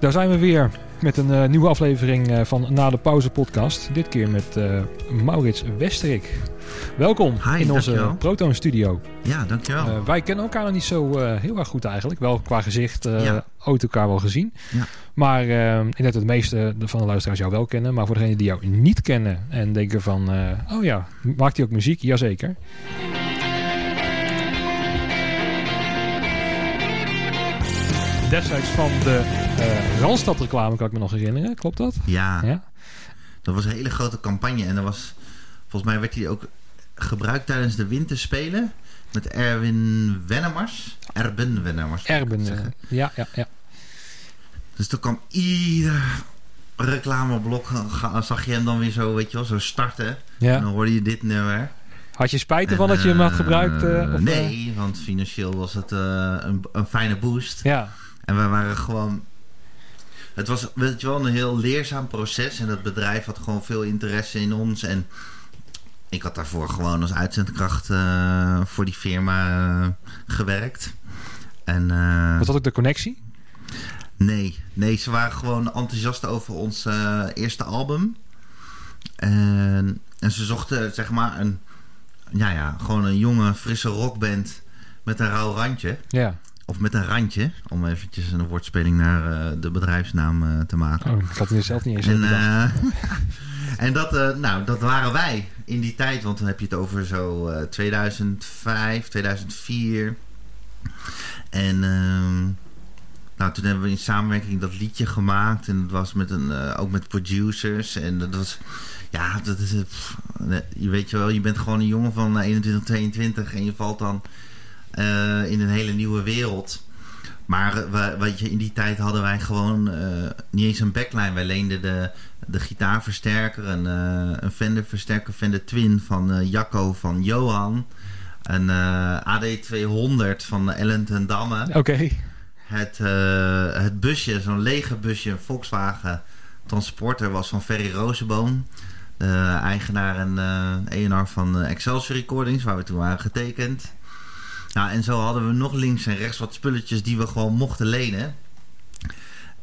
Daar zijn we weer met een uh, nieuwe aflevering uh, van Na de Pauze podcast. Dit keer met uh, Maurits Westerik. Welkom Hi, in onze dankjewel. Proton studio. Ja, dankjewel. wij kennen elkaar nog niet zo heel erg goed eigenlijk. Wel qua gezicht, Ja. ooit elkaar wel gezien. Ja. Maar ik denk dat de meeste van de luisteraars jou wel kennen. Maar voor degenen die jou niet kennen en denken van... oh ja, maakt hij ook muziek? Jazeker. Destijds van de uh, Randstad reclame kan ik me nog herinneren. Klopt dat? Ja, Ja. dat was een hele grote campagne. En dat was, volgens mij werd die ook gebruikt tijdens de winterspelen. Met Erwin Wennemars. Erben Wennemars. Erben. het eh, zeggen. ja, ja, ja. Dus toen kwam ieder reclameblok, zag je hem dan weer zo, weet je wel, zo starten. En ja. dan hoorde je dit nummer. Had je spijt En, ervan dat je hem had eh, gebruikt? eh, of, eh? nee, want financieel was het eh, een, een fijne boost. Ja, En wij waren gewoon. Het was weet je wel, een heel leerzaam proces. En dat bedrijf had gewoon veel interesse in ons. En ik had daarvoor gewoon als uitzendkracht eh, voor die firma eh, gewerkt. En eh, was dat ook de connectie? nee, nee, ze waren gewoon enthousiast over ons eerste album. En, en ze zochten zeg maar een, ja, ja, gewoon een jonge, frisse rockband met een rauw randje. Ja. Of met een randje, om eventjes een woordspeling naar eh, de bedrijfsnaam eh, te maken. Oh, ik had het zelf niet eens en bedacht. eh, en dat, nou, dat waren wij in die tijd, want dan heb je het over zo eh, 2005, 2004. En ehm, nou, toen hebben we in samenwerking dat liedje gemaakt. En dat was met een, ook met producers. En dat was, ja, dat is, pff, je weet je wel, je bent gewoon een jongen van eh, 21, 22 en je valt dan in een hele nieuwe wereld. Maar eh, we- weet je, in die tijd hadden wij gewoon eh, niet eens een backline. Wij leenden de, de gitaarversterker, een, eh, een Fender versterker, Fender Twin van eh, Jacco van Johan. Een eh, AD200 van Ellen ten Damme. Oké. Het, eh, het busje, zo'n lege busje, een Volkswagen Transporter, was van Ferry Rozenboom. De eigenaar en eh ENR van eh, Excelsior Recordings, waar we toen waren getekend. Nou, en zo hadden we nog links en rechts wat spulletjes die we gewoon mochten lenen.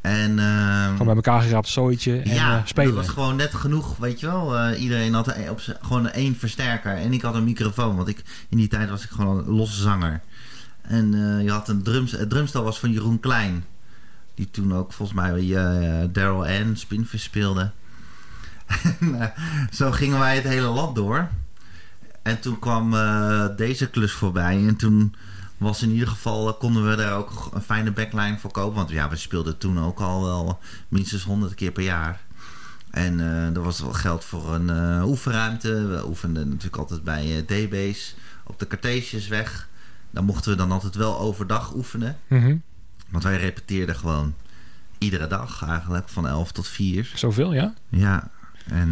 En, ehm, Gewoon bij elkaar geraapt zooitje en ja, eh, spelen. dat was gewoon net genoeg, weet je wel. Eh, iedereen had op gewoon één versterker en ik had een microfoon. Want ik, in die tijd was ik gewoon een losse zanger. En eh, je had een drums, het drumstel was van Jeroen Klein. Die toen ook volgens mij uh, Daryl Ann Spinvis speelde. en, eh, zo gingen wij het hele land door. En toen kwam eh, deze klus voorbij. En toen was in ieder geval, eh, konden we daar ook een fijne backline voor kopen. Want ja, we speelden toen ook al wel minstens 100 keer per jaar. En eh, er was wel geld voor een oefenruimte. We oefenden natuurlijk altijd bij D-Base op de Cartesiusweg. Daar mochten we dan altijd wel overdag oefenen. Mhm. Want wij repeteerden gewoon iedere dag eigenlijk, van 11 tot 4. Zoveel, ja. Ja, en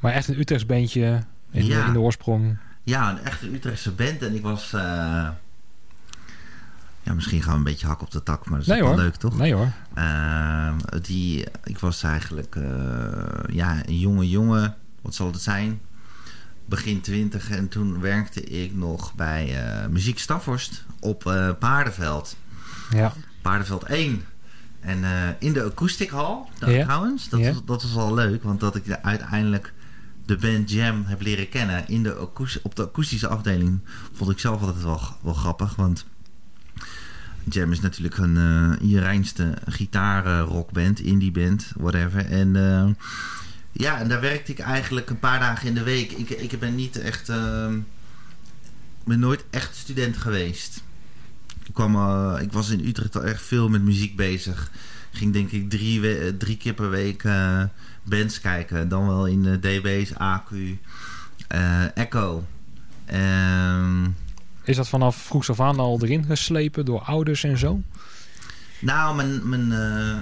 Maar echt een Utrechts beentje in, Ja. de, in de oorsprong. ja, een echte Utrechtse band. En ik was... eh, ja, misschien gaan we een beetje hak op de tak, maar dat is Nee wel hoor. leuk, toch? Nee hoor. Ehm, die, ik was eigenlijk eh, ja, een jonge jongen, wat zal het zijn? Begin twintig en toen werkte ik nog bij eh Muziek Staphorst op Paardenveld. Ja. Paardenveld 1. En in de acoustichal daar Ja. trouwens, dat, was, dat was wel leuk, want dat ik de- uiteindelijk de band Jam heb leren kennen in de op de akoestische afdeling, vond ik zelf altijd wel, wel grappig, want Jam is natuurlijk een eh Iereinste gitaarrockband, indie band, whatever. En eh, ja, en daar werkte ik eigenlijk een paar dagen in de week. Ik, ik ben niet echt, eh, ben nooit echt student geweest. Ik, kwam, eh, ik was in Utrecht al erg veel met muziek bezig. Ging denk ik drie, drie keer per week bands kijken. Dan wel in de DB's, AQ, eh, Echo. Ehm, Is dat vanaf vroeg af aan al erin geslepen door ouders en zo? nou, mijn, mijn, eh,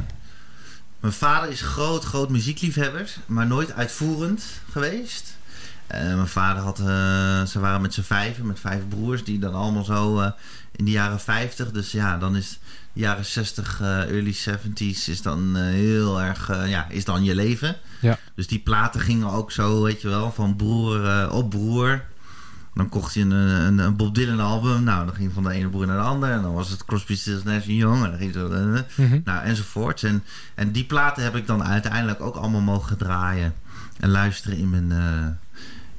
mijn vader is groot, groot muziekliefhebber. Maar nooit uitvoerend geweest. Eh, mijn vader had, eh, ze waren met z'n vijven, met vijf broers, die dan allemaal zo eh, in de jaren 50. Dus ja, dan is de jaren 60, eh, early 70s is dan heel erg, ja, is dan je leven. Ja. Dus die platen gingen ook zo, weet je wel, van broer op broer. Dan kocht je een, een, een Bob Dylan album. Nou, dan ging van de ene broer naar de andere. En dan was het Crosby, Stills, Nash Young. En dan ging zo... Mhm. nou, enzovoorts. En, en die platen heb ik dan uiteindelijk ook allemaal mogen draaien. En luisteren in mijn,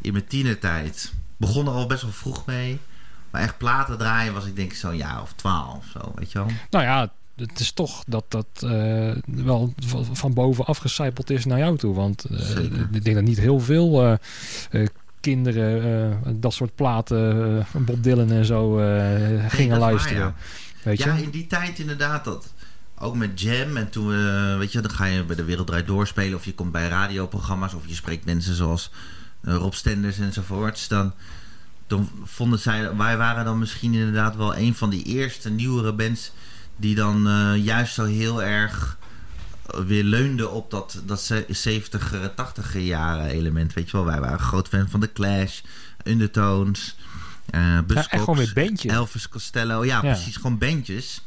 in mijn tienertijd. Begon er al best wel vroeg mee. Maar echt platen draaien was ik denk ik zo'n jaar of twaalf. Zo, weet je wel. Nou ja, het is toch dat dat eh, wel van, boven afgecijpeld is naar jou toe. Want eh, ik denk dat niet heel veel eh, kinderen dat soort platen Bob Dylan en zo gingen waar, luisteren. ja. Weet je? Ja, in die tijd inderdaad. Dat, ook met Jam. En toen, weet je, dan ga je bij de Wereld Draait Doorspelen. Of je komt bij radioprogramma's. Of je spreekt mensen zoals Rob Stenders enzovoorts. Dan, dan vonden zij... Wij waren dan misschien inderdaad wel een van die eerste nieuwere bands... Die dan eh, juist zo heel erg eh, weer leunde op dat, dat ze- 70er, 80er jaren element. Weet je wel, wij waren groot fan van The Clash, Undertones, eh Ja, Buzzcocks. Elvis Costello. Ja, Ja. precies, gewoon bandjes.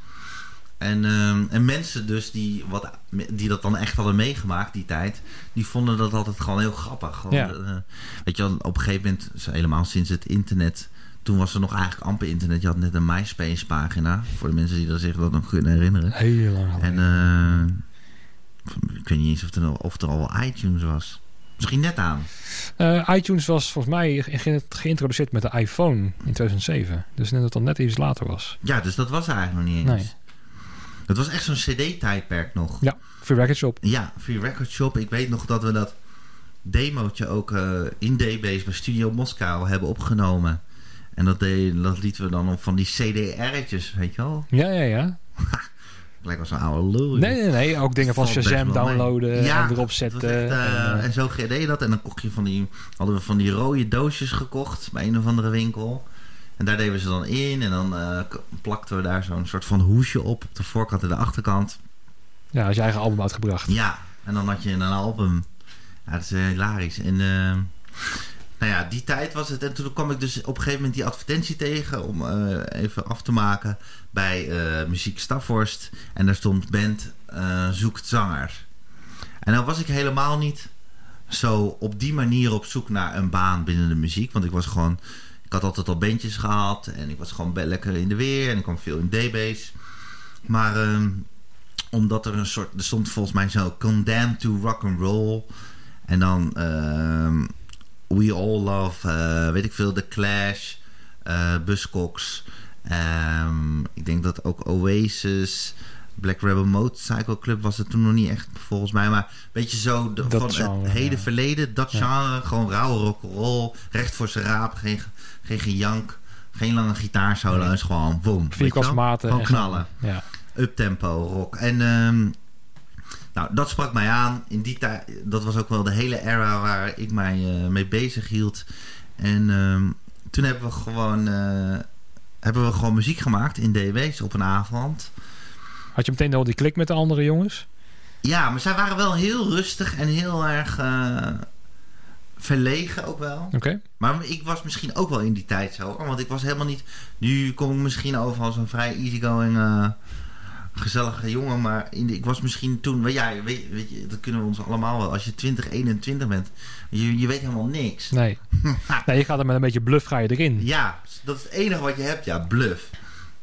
En, ehm, en mensen dus die, wat, die dat dan echt hadden meegemaakt die tijd, die vonden dat altijd gewoon heel grappig. Gewoon, Ja. eh, weet je wel, op een gegeven moment, helemaal sinds het internet, toen was er nog eigenlijk amper internet. Je had net een MySpace pagina, voor de mensen die er zich dat nog kunnen herinneren. Heel lang. En eh, ik weet niet eens of er, al- of er al iTunes was. Misschien net aan. Eh, iTunes was volgens mij ge- geïntroduceerd met de iPhone in 2007. Dus net dat het al net iets later was. Ja, dus dat was er eigenlijk nog niet eens. Nee. Het was echt zo'n cd-tijdperk nog. Ja, Free Record Shop. Ja, Free Record Shop. Ik weet nog dat we dat demootje ook eh, in D-Base bij Studio Moskou hebben opgenomen. En dat, deed, dat lieten we dan op van die CDR'tjes, weet je wel? Ja, ja, ja. Lijkt wel zo'n oude lul. Nee, nee, nee. Ook dingen van Shazam downloaden Ja, en erop Het zetten. echt, eh, en, eh, en zo deed je dat. En dan kocht je van die, hadden we van die rode doosjes gekocht bij een of andere winkel. En daar deden we ze dan in. En dan eh, plakten we daar zo'n soort van hoesje op. Op de voorkant en de achterkant. ja, als je eigen album uitgebracht. Ja, en dan had je een album. Ja, dat is eh, hilarisch. En eh, nou ja, die tijd was het. En toen kwam ik dus op een gegeven moment die advertentie tegen. Om even af te maken bij Muziek Staphorst. En daar stond band zoekt zanger. En dan was ik helemaal niet zo op die manier op zoek naar een baan binnen de muziek. Want ik was gewoon... Ik had altijd al bandjes gehad. En ik was gewoon lekker in de weer. En ik kwam veel in D-Base. Maar... ehm, omdat er een soort... Er stond volgens mij zo... Condemned to rock and roll. En dan... ehm, We All Love... eh, weet ik veel. The Clash. ehm, ik denk dat ook Oasis... Black Rebel Motorcycle Club was het toen nog niet echt volgens mij. Maar weet je zo... De, van genre, het heden ja. verleden. Dat Ja. genre. Gewoon rauwe rock'n'roll. Recht voor zijn raap. Geen, geen gejank. Geen lange gitaarsolo's. Nee. Gewoon boom. Vierkantsmaten. Gewoon en knallen. Ja. uptempo rock. En ehm, nou, dat sprak mij aan. In die tijd, dat was ook wel de hele era waar ik mij eh, mee bezig hield. En ehm, toen hebben we gewoon, eh, hebben we gewoon muziek gemaakt in DW's op een avond. Had je meteen al die klik met de andere jongens? Ja, maar zij waren wel heel rustig en heel erg eh, verlegen ook wel. Oké. Maar ik was misschien ook wel in die tijd zo. Want ik was helemaal niet... Nu kom ik misschien over als een vrij easygoing... eh gezellige jongen. Maar in de- ik was misschien toen... wel, Ja, weet, weet je, dat kunnen we ons allemaal wel. Als je 20, 21 bent... Je, je weet helemaal niks. Nee. nee, je gaat er met een beetje bluff ga je erin. Ja, dat is het enige wat je hebt. Ja, bluff.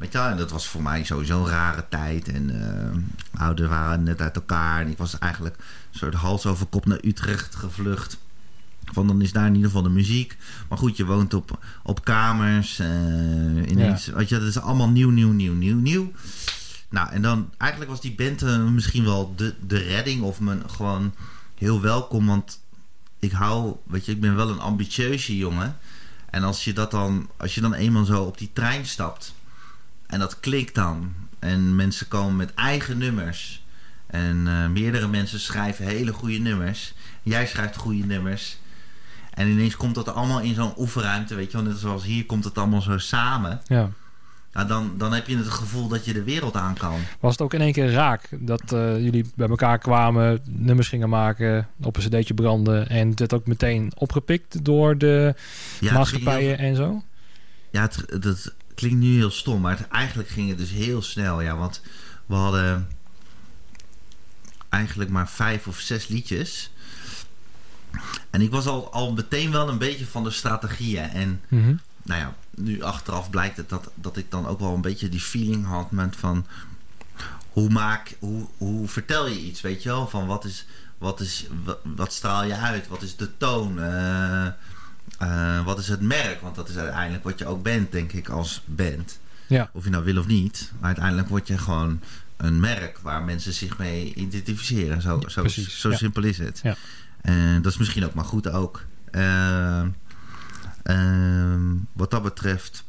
Weet je wel, en dat was voor mij sowieso een rare tijd. En eh ouders waren net uit elkaar. En ik was eigenlijk een soort hals over kop naar Utrecht gevlucht. Van dan is daar in ieder geval de muziek. Maar goed, je woont op, op kamers. ineens, weet je, dat is allemaal nieuw, nieuw, nieuw, nieuw, nieuw. Nou, en dan eigenlijk was die band eh, misschien wel de, de redding. Of mijn gewoon heel welkom. Want ik hou, weet je, ik ben wel een ambitieuze jongen. En als je dat dan, als je dan eenmaal zo op die trein stapt. En dat klikt dan. En mensen komen met eigen nummers. En eh, meerdere mensen schrijven hele goede nummers. Jij schrijft goede nummers. En ineens komt dat allemaal in zo'n oefenruimte. Weet je wel, net zoals hier komt het allemaal zo samen. Ja. Nou, dan, dan heb je het gevoel dat je de wereld aan kan. Was het ook in één keer raak dat eh, jullie bij elkaar kwamen, nummers gingen maken, op een cd'tje branden en het werd ook meteen opgepikt door de Ja, het maatschappijen en zo? ja, het, dat klinkt nu heel stom. Maar het, eigenlijk ging het dus heel snel. Ja, want we hadden eigenlijk maar vijf of zes liedjes. En ik was al, al meteen wel een beetje van de strategieën. En Mhm. nou ja, nu achteraf blijkt het dat, dat ik dan ook wel een beetje die feeling had met van hoe maak, hoe, hoe vertel je iets, weet je wel? Van wat is, wat is, wat, wat straal je uit? Wat is de toon? Eh, eh, wat is het merk? Want dat is uiteindelijk wat je ook bent, denk ik, als band. Ja. Of je nou wil of niet. Maar uiteindelijk word je gewoon een merk waar mensen zich mee identificeren. Zo, Ja, zo, precies, zo ja. simpel is het. Ja. En dat is misschien ook maar goed ook. Ehm, ehm, wat dat betreft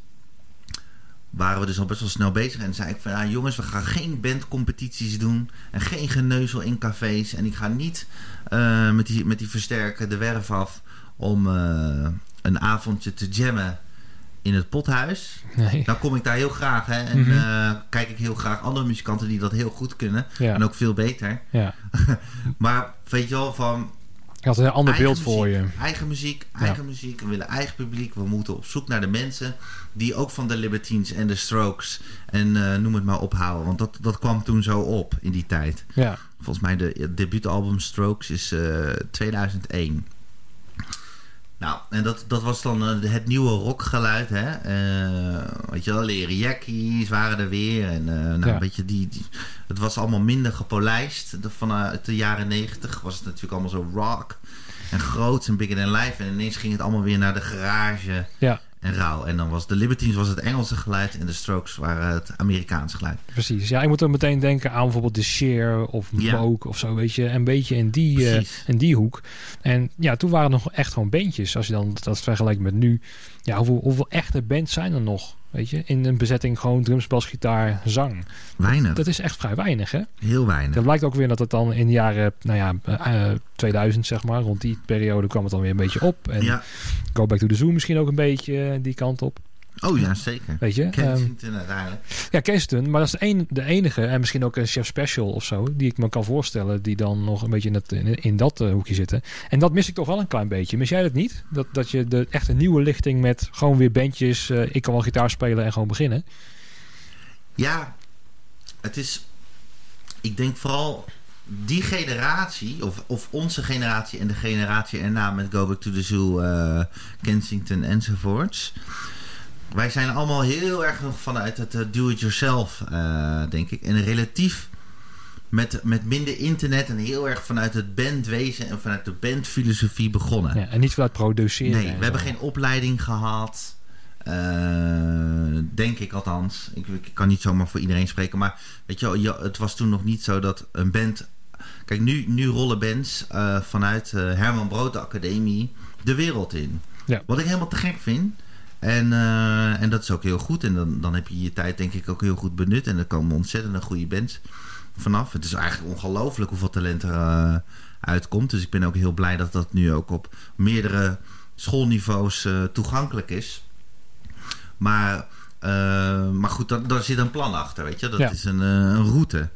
waren we dus al best wel snel bezig. En zei ik van, ja jongens, we gaan geen bandcompetities doen. En geen geneuzel in cafés. En ik ga niet eh, met, die, met die versterker de werf af om eh, een avondje te jammen in het pothuis. Nee. Dan kom ik daar heel graag. Hè, en eh, kijk ik heel graag andere muzikanten die dat heel goed kunnen. Ja. En ook veel beter. ja. Maar weet je wel, van Je had een ander beeld voor je. Eigen muziek, eigen muziek. We willen eigen publiek. We moeten op zoek naar de mensen die ook van de Libertines en de Strokes en eh, noem het maar ophouden. Want dat, dat kwam toen zo op in die tijd. Ja. Volgens mij de debuutalbum Strokes is eh 2001. Nou, en dat, dat was dan eh, het nieuwe rockgeluid, hè. Eh, weet je wel, leren jackies waren er weer. En eh nou, Ja. weet je, die, die, het was allemaal minder gepolijst. De- Vanuit de jaren negentig was het natuurlijk allemaal zo rock en groot en bigger than life. En ineens ging het allemaal weer naar de garage Ja, en rauw. En dan was de Libertines was het Engelse geluid en de Strokes waren het Amerikaanse geluid. precies. Ja, ik moet er meteen denken aan bijvoorbeeld de Sheer of Ja. Moog of zo, weet je. Een beetje in die, Precies. in die hoek. En ja, toen waren er nog echt gewoon bandjes. Als je dan dat vergelijkt met nu. Ja, hoeveel, hoeveel echte bands zijn er nog? Weet je, in een bezetting gewoon drums, bas, gitaar, zang. Weinig, Dat is echt vrij weinig, hè? heel weinig. Dat blijkt ook weer dat het dan in de jaren, nou ja, eh, eh, 2000 zeg maar, rond die periode kwam het dan weer een beetje op. En Ja. Go Back to the Zoo misschien ook een beetje eh, die kant op. Oh ja, zeker. Weet je? Ehm, Kensington uiteindelijk. ja, Kensington, maar dat is de, een, de enige, en misschien ook een chef special of zo, die ik me kan voorstellen, die dan nog een beetje in dat, in, in dat eh, hoekje zitten. En dat mis ik toch wel een klein beetje. Mis jij dat niet? Dat, dat je de echte nieuwe lichting met gewoon weer bandjes, eh, ik kan wel gitaar spelen en gewoon beginnen. Ja, het is. Ik denk vooral die generatie, of, of onze generatie en de generatie erna met Go Back to the Zoo, eh, Kensington enzovoorts. Wij zijn allemaal heel erg nog vanuit het eh, do-it-yourself, eh, denk ik. En relatief met, met minder internet en heel erg vanuit het bandwezen en vanuit de bandfilosofie begonnen. Ja, en niet vanuit produceren. Nee, we hebben geen opleiding gehad. Eh, denk ik althans. Ik, ik kan niet zomaar voor iedereen spreken. Maar weet je wel, het was toen nog niet zo dat een band... Kijk, nu, nu rollen bands vanuit eh, Herman Brood Academie de wereld in. Ja. Wat ik helemaal te gek vind. En, eh, en dat is ook heel goed. En dan, dan heb je je tijd denk ik ook heel goed benut. En er komen ontzettend goede bands vanaf. Het is eigenlijk ongelooflijk hoeveel talent er eh, uitkomt. Dus ik ben ook heel blij dat dat nu ook op meerdere schoolniveaus eh, toegankelijk is. Maar, maar goed, daar, daar zit een plan achter, weet je. Dat Ja. is een, een route.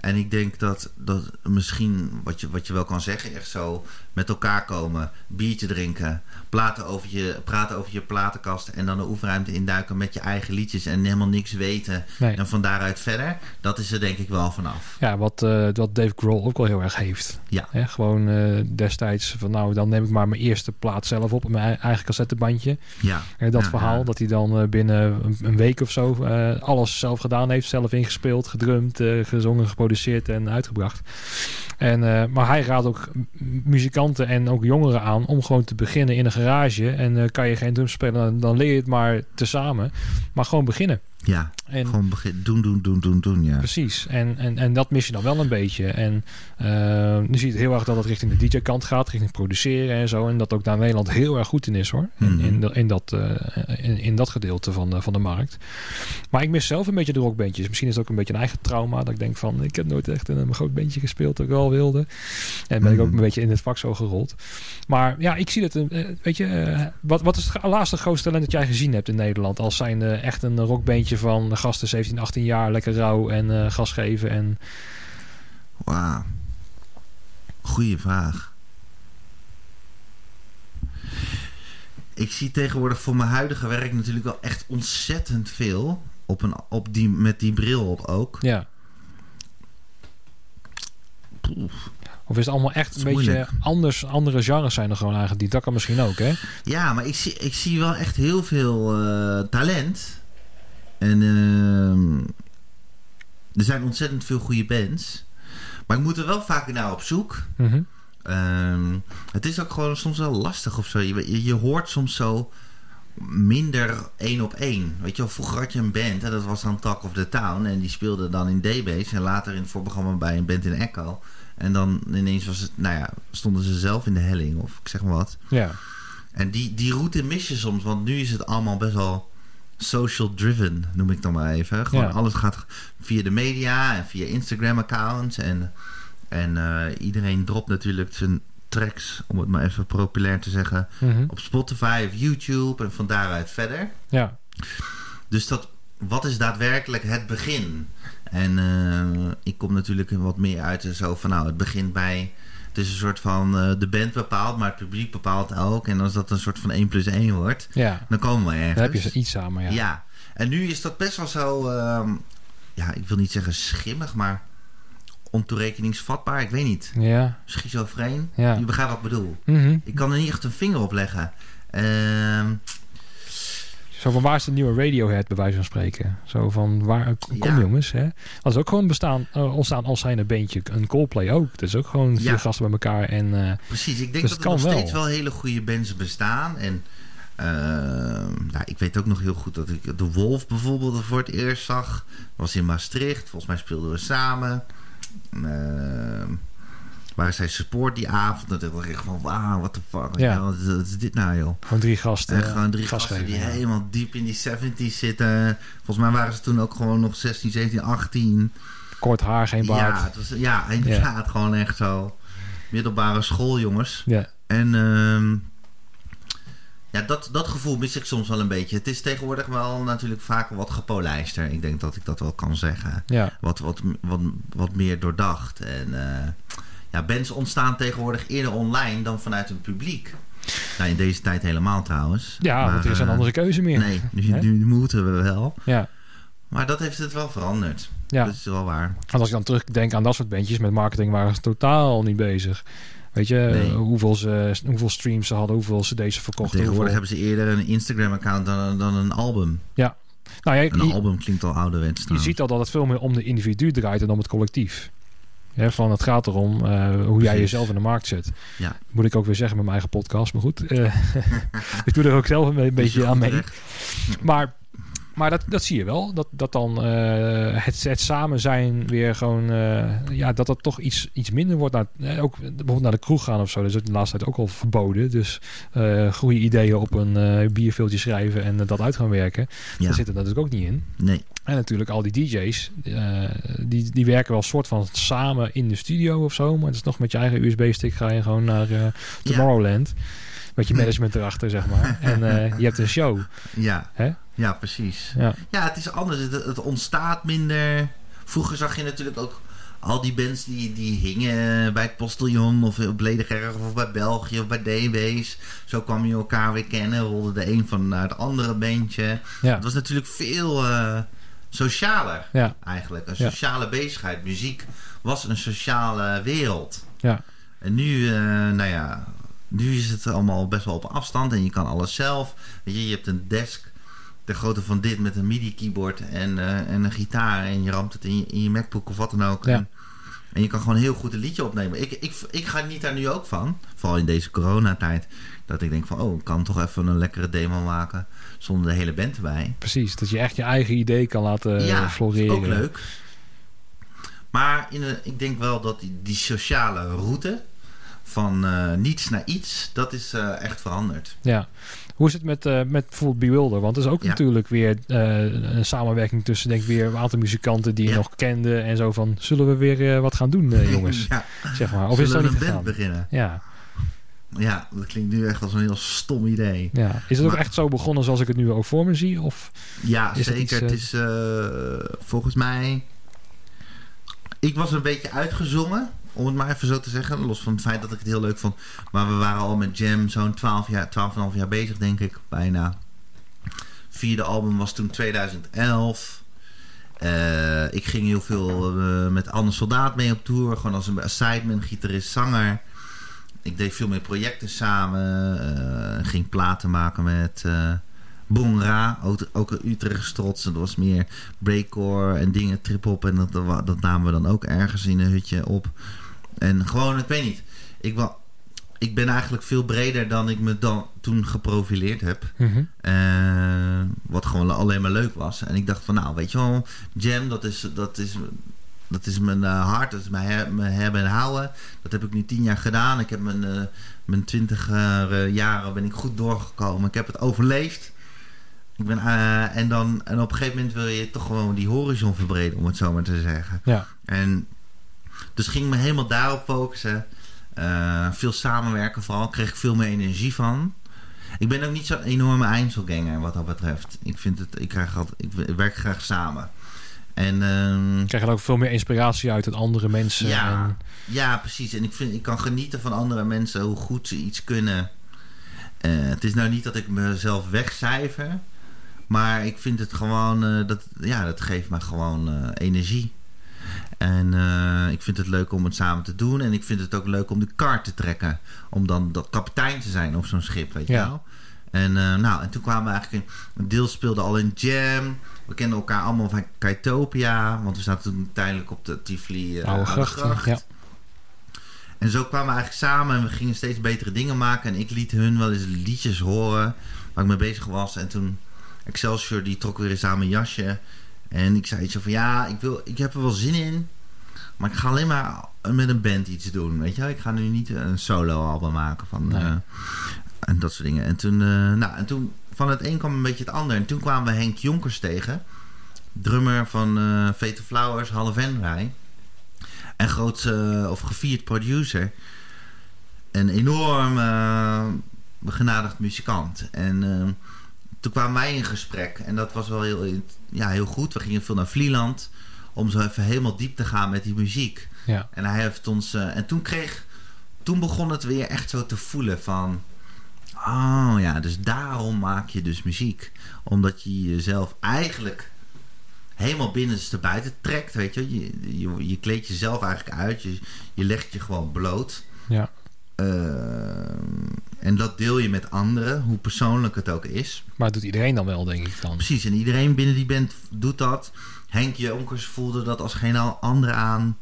En ik denk dat, dat misschien, wat je, wat je wel kan zeggen, echt zo met elkaar komen, biertje drinken, praten over je, praten over je platenkast en dan de oefenruimte induiken met je eigen liedjes en helemaal niks weten Nee. en van daaruit verder, dat is er denk ik wel vanaf. Ja, wat, eh, wat Dave Grohl ook wel heel erg heeft. Ja. Gewoon eh, destijds van nou, dan neem ik maar mijn eerste plaat zelf op. Mijn eigen cassettebandje. Ja. Hè, dat Ja, verhaal ja. dat hij dan eh, binnen een, week of zo alles zelf gedaan heeft. Zelf ingespeeld, gedrumd, gezongen, geproduceerd en uitgebracht. En, maar hij raadt ook m- en ook jongeren aan om gewoon te beginnen in een garage. En eh, kan je geen drums spelen, dan, dan leer je het maar tezamen. Maar gewoon beginnen. Ja, En gewoon begin, doen, doen, doen, doen, doen, ja. Precies, en, en, en dat mis je dan wel een beetje. En eh, nu zie je het heel erg dat het richting de DJ-kant gaat, richting produceren en zo. En dat ook daar Nederland heel erg goed in is hoor. In, Mhm. in, de- in, dat, eh, in, in dat gedeelte van de, van de markt. Maar ik mis zelf een beetje de rockbandjes. Misschien is het ook een beetje een eigen trauma. Dat ik denk van, ik heb nooit echt in een groot bandje gespeeld dat ik wel wilde. En ben ik ook Mhm. een beetje in het vak zo gerold. Maar ja, ik zie het, eh, weet je, wat, wat is het laatste grootste talent dat jij gezien hebt in Nederland? Als zijn echt een rockbandje van gasten 17, 18 jaar, lekker rauw en eh, gas geven. En Wauw. Goeie vraag. Ik zie tegenwoordig voor mijn huidige werk natuurlijk wel echt ontzettend veel. Op een, op die, met die bril op ook. ja. Of is het allemaal echt een beetje anders? Andere genres zijn er gewoon eigenlijk. Die dat kan misschien ook, hè? Ja, maar ik zie, ik zie wel echt heel veel eh, talent. En ehm, er zijn ontzettend veel goede bands. Maar ik moet er wel vaker naar op zoek. Mhm. Ehm, het is ook gewoon soms wel lastig of zo. Je, je, hoort soms zo minder één op één. Weet je wel, vroeger had je een band en dat was dan Talk of the Town. En die speelde dan in D-Base en later in het voorprogramma bij een band in Echo. En dan ineens was het, nou ja, stonden ze zelf in de helling of ik zeg maar wat. Ja. En die, die route mis je soms, want nu is het allemaal best wel social driven, noem ik dan maar even. Gewoon Ja. alles gaat via de media en via Instagram accounts. En, en eh, iedereen dropt natuurlijk zijn tracks, om het maar even populair te zeggen, Mhm. op Spotify of YouTube en van daaruit verder. Ja. Dus dat, wat is daadwerkelijk het begin? En eh, ik kom natuurlijk wat meer uit en zo van nou, het begint bij. Het is een soort van eh, de band bepaalt, maar het publiek bepaalt ook. En als dat een soort van 1 plus 1 wordt, Ja. dan komen we ergens. Daar heb je iets samen, ja. ja. En nu is dat best wel zo, ehm, ja, ik wil niet zeggen schimmig, maar ontoerekeningsvatbaar. Ik weet niet. Ja. Schizofreen. Ja. Je begrijpt wat ik bedoel. Mhm. Ik kan er niet echt een vinger op leggen. Ehm, Zo van waar is de nieuwe Radiohead bij wijze van spreken? Zo van waar kom Ja. jongens, hè? Dat is ook gewoon bestaan, eh, ontstaan als zijn een beentje. Een Coldplay ook. Dat is ook gewoon vier Ja. gasten bij elkaar en eh, Precies, ik denk Dus dat het er nog wel. steeds wel hele goede bands bestaan. En ehm, nou, ik weet ook nog heel goed dat ik de Wolf bijvoorbeeld voor het eerst zag. Was in Maastricht. Volgens mij speelden we samen. Ehm waren zij support die avond. Dat dacht ik van, wauw, what the fuck. Ja. Wat, is- wat is dit nou, joh? gewoon drie gasten. En gewoon drie gas gasten die ja. helemaal diep in die 70s zitten. Volgens mij waren ze toen ook gewoon nog 16, 17, 18. Kort haar, geen baard. Ja, het was, ja, inderdaad. Gewoon echt zo middelbare schooljongens. Ja. En ehm, ja, dat, dat gevoel mis ik soms wel een beetje. Het is tegenwoordig wel natuurlijk vaak wat gepolijster. Ik denk dat ik dat wel kan zeggen. Ja. Wat, wat, wat, wat meer doordacht. En eh, ja, bands ontstaan tegenwoordig eerder online dan vanuit een publiek. Nou, in deze tijd helemaal trouwens. Ja, Maar, want er is een eh, andere keuze meer. Nee, nu, moeten we wel. Ja. Maar dat heeft het wel veranderd. Ja. Dat is wel waar. Want als ik dan terugdenk aan dat soort bandjes, met marketing waren ze totaal niet bezig. Weet je, Nee. hoeveel, ze, hoeveel streams ze hadden, hoeveel cd's ze verkochten. Tegenwoordig hoeveel... hebben ze eerder een Instagram-account dan, dan een album. Nou ja, Een je, album klinkt al ouderwets. je ziet al dat het veel meer om de individu draait dan om het collectief. Van het gaat erom eh, hoe jij jezelf in de markt zet. Ja. Moet ik ook weer zeggen met mijn eigen podcast, maar goed. eh, ik doe er ook zelf een beetje je aan mee. Maar, maar dat, dat zie je wel. Dat, dat dan eh, het, het samen zijn weer gewoon... eh, ja, dat dat toch iets, iets minder wordt. Naar, eh, ook bijvoorbeeld naar de kroeg gaan of zo. Dat is de laatste tijd ook al verboden. Dus goede ideeën op een bierveeltje schrijven en dat uit gaan werken. Ja. Daar zit er natuurlijk ook niet in. Nee. En natuurlijk al die DJ's. die, die werken wel soort van samen in de studio of zo. Maar het is nog met je eigen USB-stick ga je gewoon naar Tomorrowland. Met je management erachter, zeg maar. En eh, je hebt een show. Ja. Hè? ja, precies. Ja. Ja, het is anders. Het, het ontstaat minder. Vroeger zag je natuurlijk ook al die bands die, die hingen bij het Postillon of op Ledengerg of bij België of bij DB's. Zo kwam je elkaar weer kennen. Rolde de een van naar het andere bandje. Ja. Het was natuurlijk veel eh, socialer Ja. eigenlijk. Een Ja. sociale bezigheid. Muziek was een sociale wereld. Ja. En nu, eh, nou ja, nu is het allemaal best wel op afstand en je kan alles zelf. Weet je, je hebt een desk, de grootte van dit met een MIDI-keyboard en, eh, en een gitaar en je ramt het in je, in je MacBook of wat dan ook. Ja. En, en je kan gewoon heel goed een liedje opnemen. Ik, ik, ik ga niet daar nu ook van, vooral in deze coronatijd, dat ik denk van, oh, ik kan toch even een lekkere demo maken zonder de hele band erbij. Precies, dat je echt je eigen idee kan laten ja, Eh, floreren. is ook leuk. Maar in ik denk wel dat die, die sociale route van eh, niets naar iets, dat is eh, echt veranderd. Ja. Hoe is het met, eh, met bijvoorbeeld Bewilder? Want er is ook Ja. natuurlijk weer een samenwerking tussen, denk ik, weer een aantal muzikanten die je nog kende. En zo van, zullen we weer wat gaan doen, jongens? ja. zeg maar. Of is Zullen dat we niet een band beginnen? Ja, Ja, dat klinkt nu echt als een heel stom idee. ja. Is het ook echt zo begonnen zoals ik het nu ook voor me zie? Of, Ja, Is het zeker. iets, eh, Het is volgens mij... Ik was een beetje uitgezongen, om het maar even zo te zeggen. Los van het feit dat ik het heel leuk vond. Maar we waren al met Jam zo'n 12 jaar, 12,5 jaar bezig, denk ik. Bijna. Vierde album was toen 2011. Eh, ik ging heel veel uh, met Anne Soldaat mee op tour. Gewoon als een sideman, gitarist, zanger. Ik deed veel meer projecten samen. Uh, ging platen maken met Bonra. Ook, ook Utrecht trots. Dat was meer breakcore en dingen, trip-hop. En dat, dat namen we dan ook ergens in een hutje op. En gewoon, ik weet niet. Ik, ik ben eigenlijk veel breder dan ik me dan toen geprofileerd heb. Mhm. Uh, wat gewoon alleen maar leuk was. En ik dacht van nou, weet je wel, jam, dat is, dat is, dat is mijn uh, hart, dat is mijn, her, mijn hebben en houden. Dat heb ik nu tien jaar gedaan. Ik heb mijn, uh, mijn twintig jaren ben ik goed doorgekomen. Ik heb het overleefd. Ik ben, en, dan, en op een gegeven moment wil je toch gewoon die horizon verbreden, om het zo maar te zeggen. Ja. En dus ging me helemaal daarop focussen. Uh, veel samenwerken vooral. Kreeg ik veel meer energie van. Ik ben ook niet zo'n enorme Einzelganger wat dat betreft. Ik, vind het, ik, krijg altijd, ik werk graag samen. En, uh, krijg je ook veel meer inspiratie uit het andere mensen. Ja, en... ja precies. En ik, vind, ik kan genieten van andere mensen, hoe goed ze iets kunnen. Uh, het is nou niet dat ik mezelf wegcijfer. Maar ik vind het gewoon, uh, dat, ja, dat geeft me gewoon energie. En uh, ik vind het leuk om het samen te doen. En ik vind het ook leuk om de kar te trekken. Om dan dat kapitein te zijn op zo'n schip, weet je Ja. wel. En, uh, nou, en toen kwamen we eigenlijk... Een deel speelde al in Jam. We kenden elkaar allemaal van Kaitopia. Want we zaten toen tijdelijk op de Tivoli uh, Oude gracht. Ja. En zo kwamen we eigenlijk samen. En we gingen steeds betere dingen maken. En ik liet hun wel eens liedjes horen. Waar ik mee bezig was. En toen... Excelsior, die trok weer eens aan mijn jasje. En ik zei zo van ja, ik, wil, ik heb er wel zin in. Maar ik ga alleen maar met een band iets doen. Weet je, ik ga nu niet een solo album maken van Nee. uh, en dat soort dingen. En toen, uh, nou, en toen van het een kwam een beetje het ander. En toen kwamen we Henk Jonkers tegen, drummer van uh, Vete Flowers, Halle Venray. En groot of gevierd producer. Een enorm begenadigd muzikant. En toen kwamen wij in gesprek. En dat was wel heel, ja, heel goed. We gingen veel naar Vlieland. Om zo even helemaal diep te gaan met die muziek. Ja. En hij heeft ons... Uh, en toen kreeg... Toen begon het weer echt zo te voelen van... Oh ja, dus daarom maak je dus muziek. Omdat je jezelf eigenlijk helemaal binnenste buiten trekt. Weet je? Je, je, je kleedt jezelf eigenlijk uit. Je, je legt je gewoon bloot. Ja. Uh, en dat deel je met anderen, hoe persoonlijk het ook is. Maar dat doet iedereen dan wel, denk ik dan. Precies, en iedereen binnen die band doet dat. Henk Jonkers voelde dat als geen ander aan.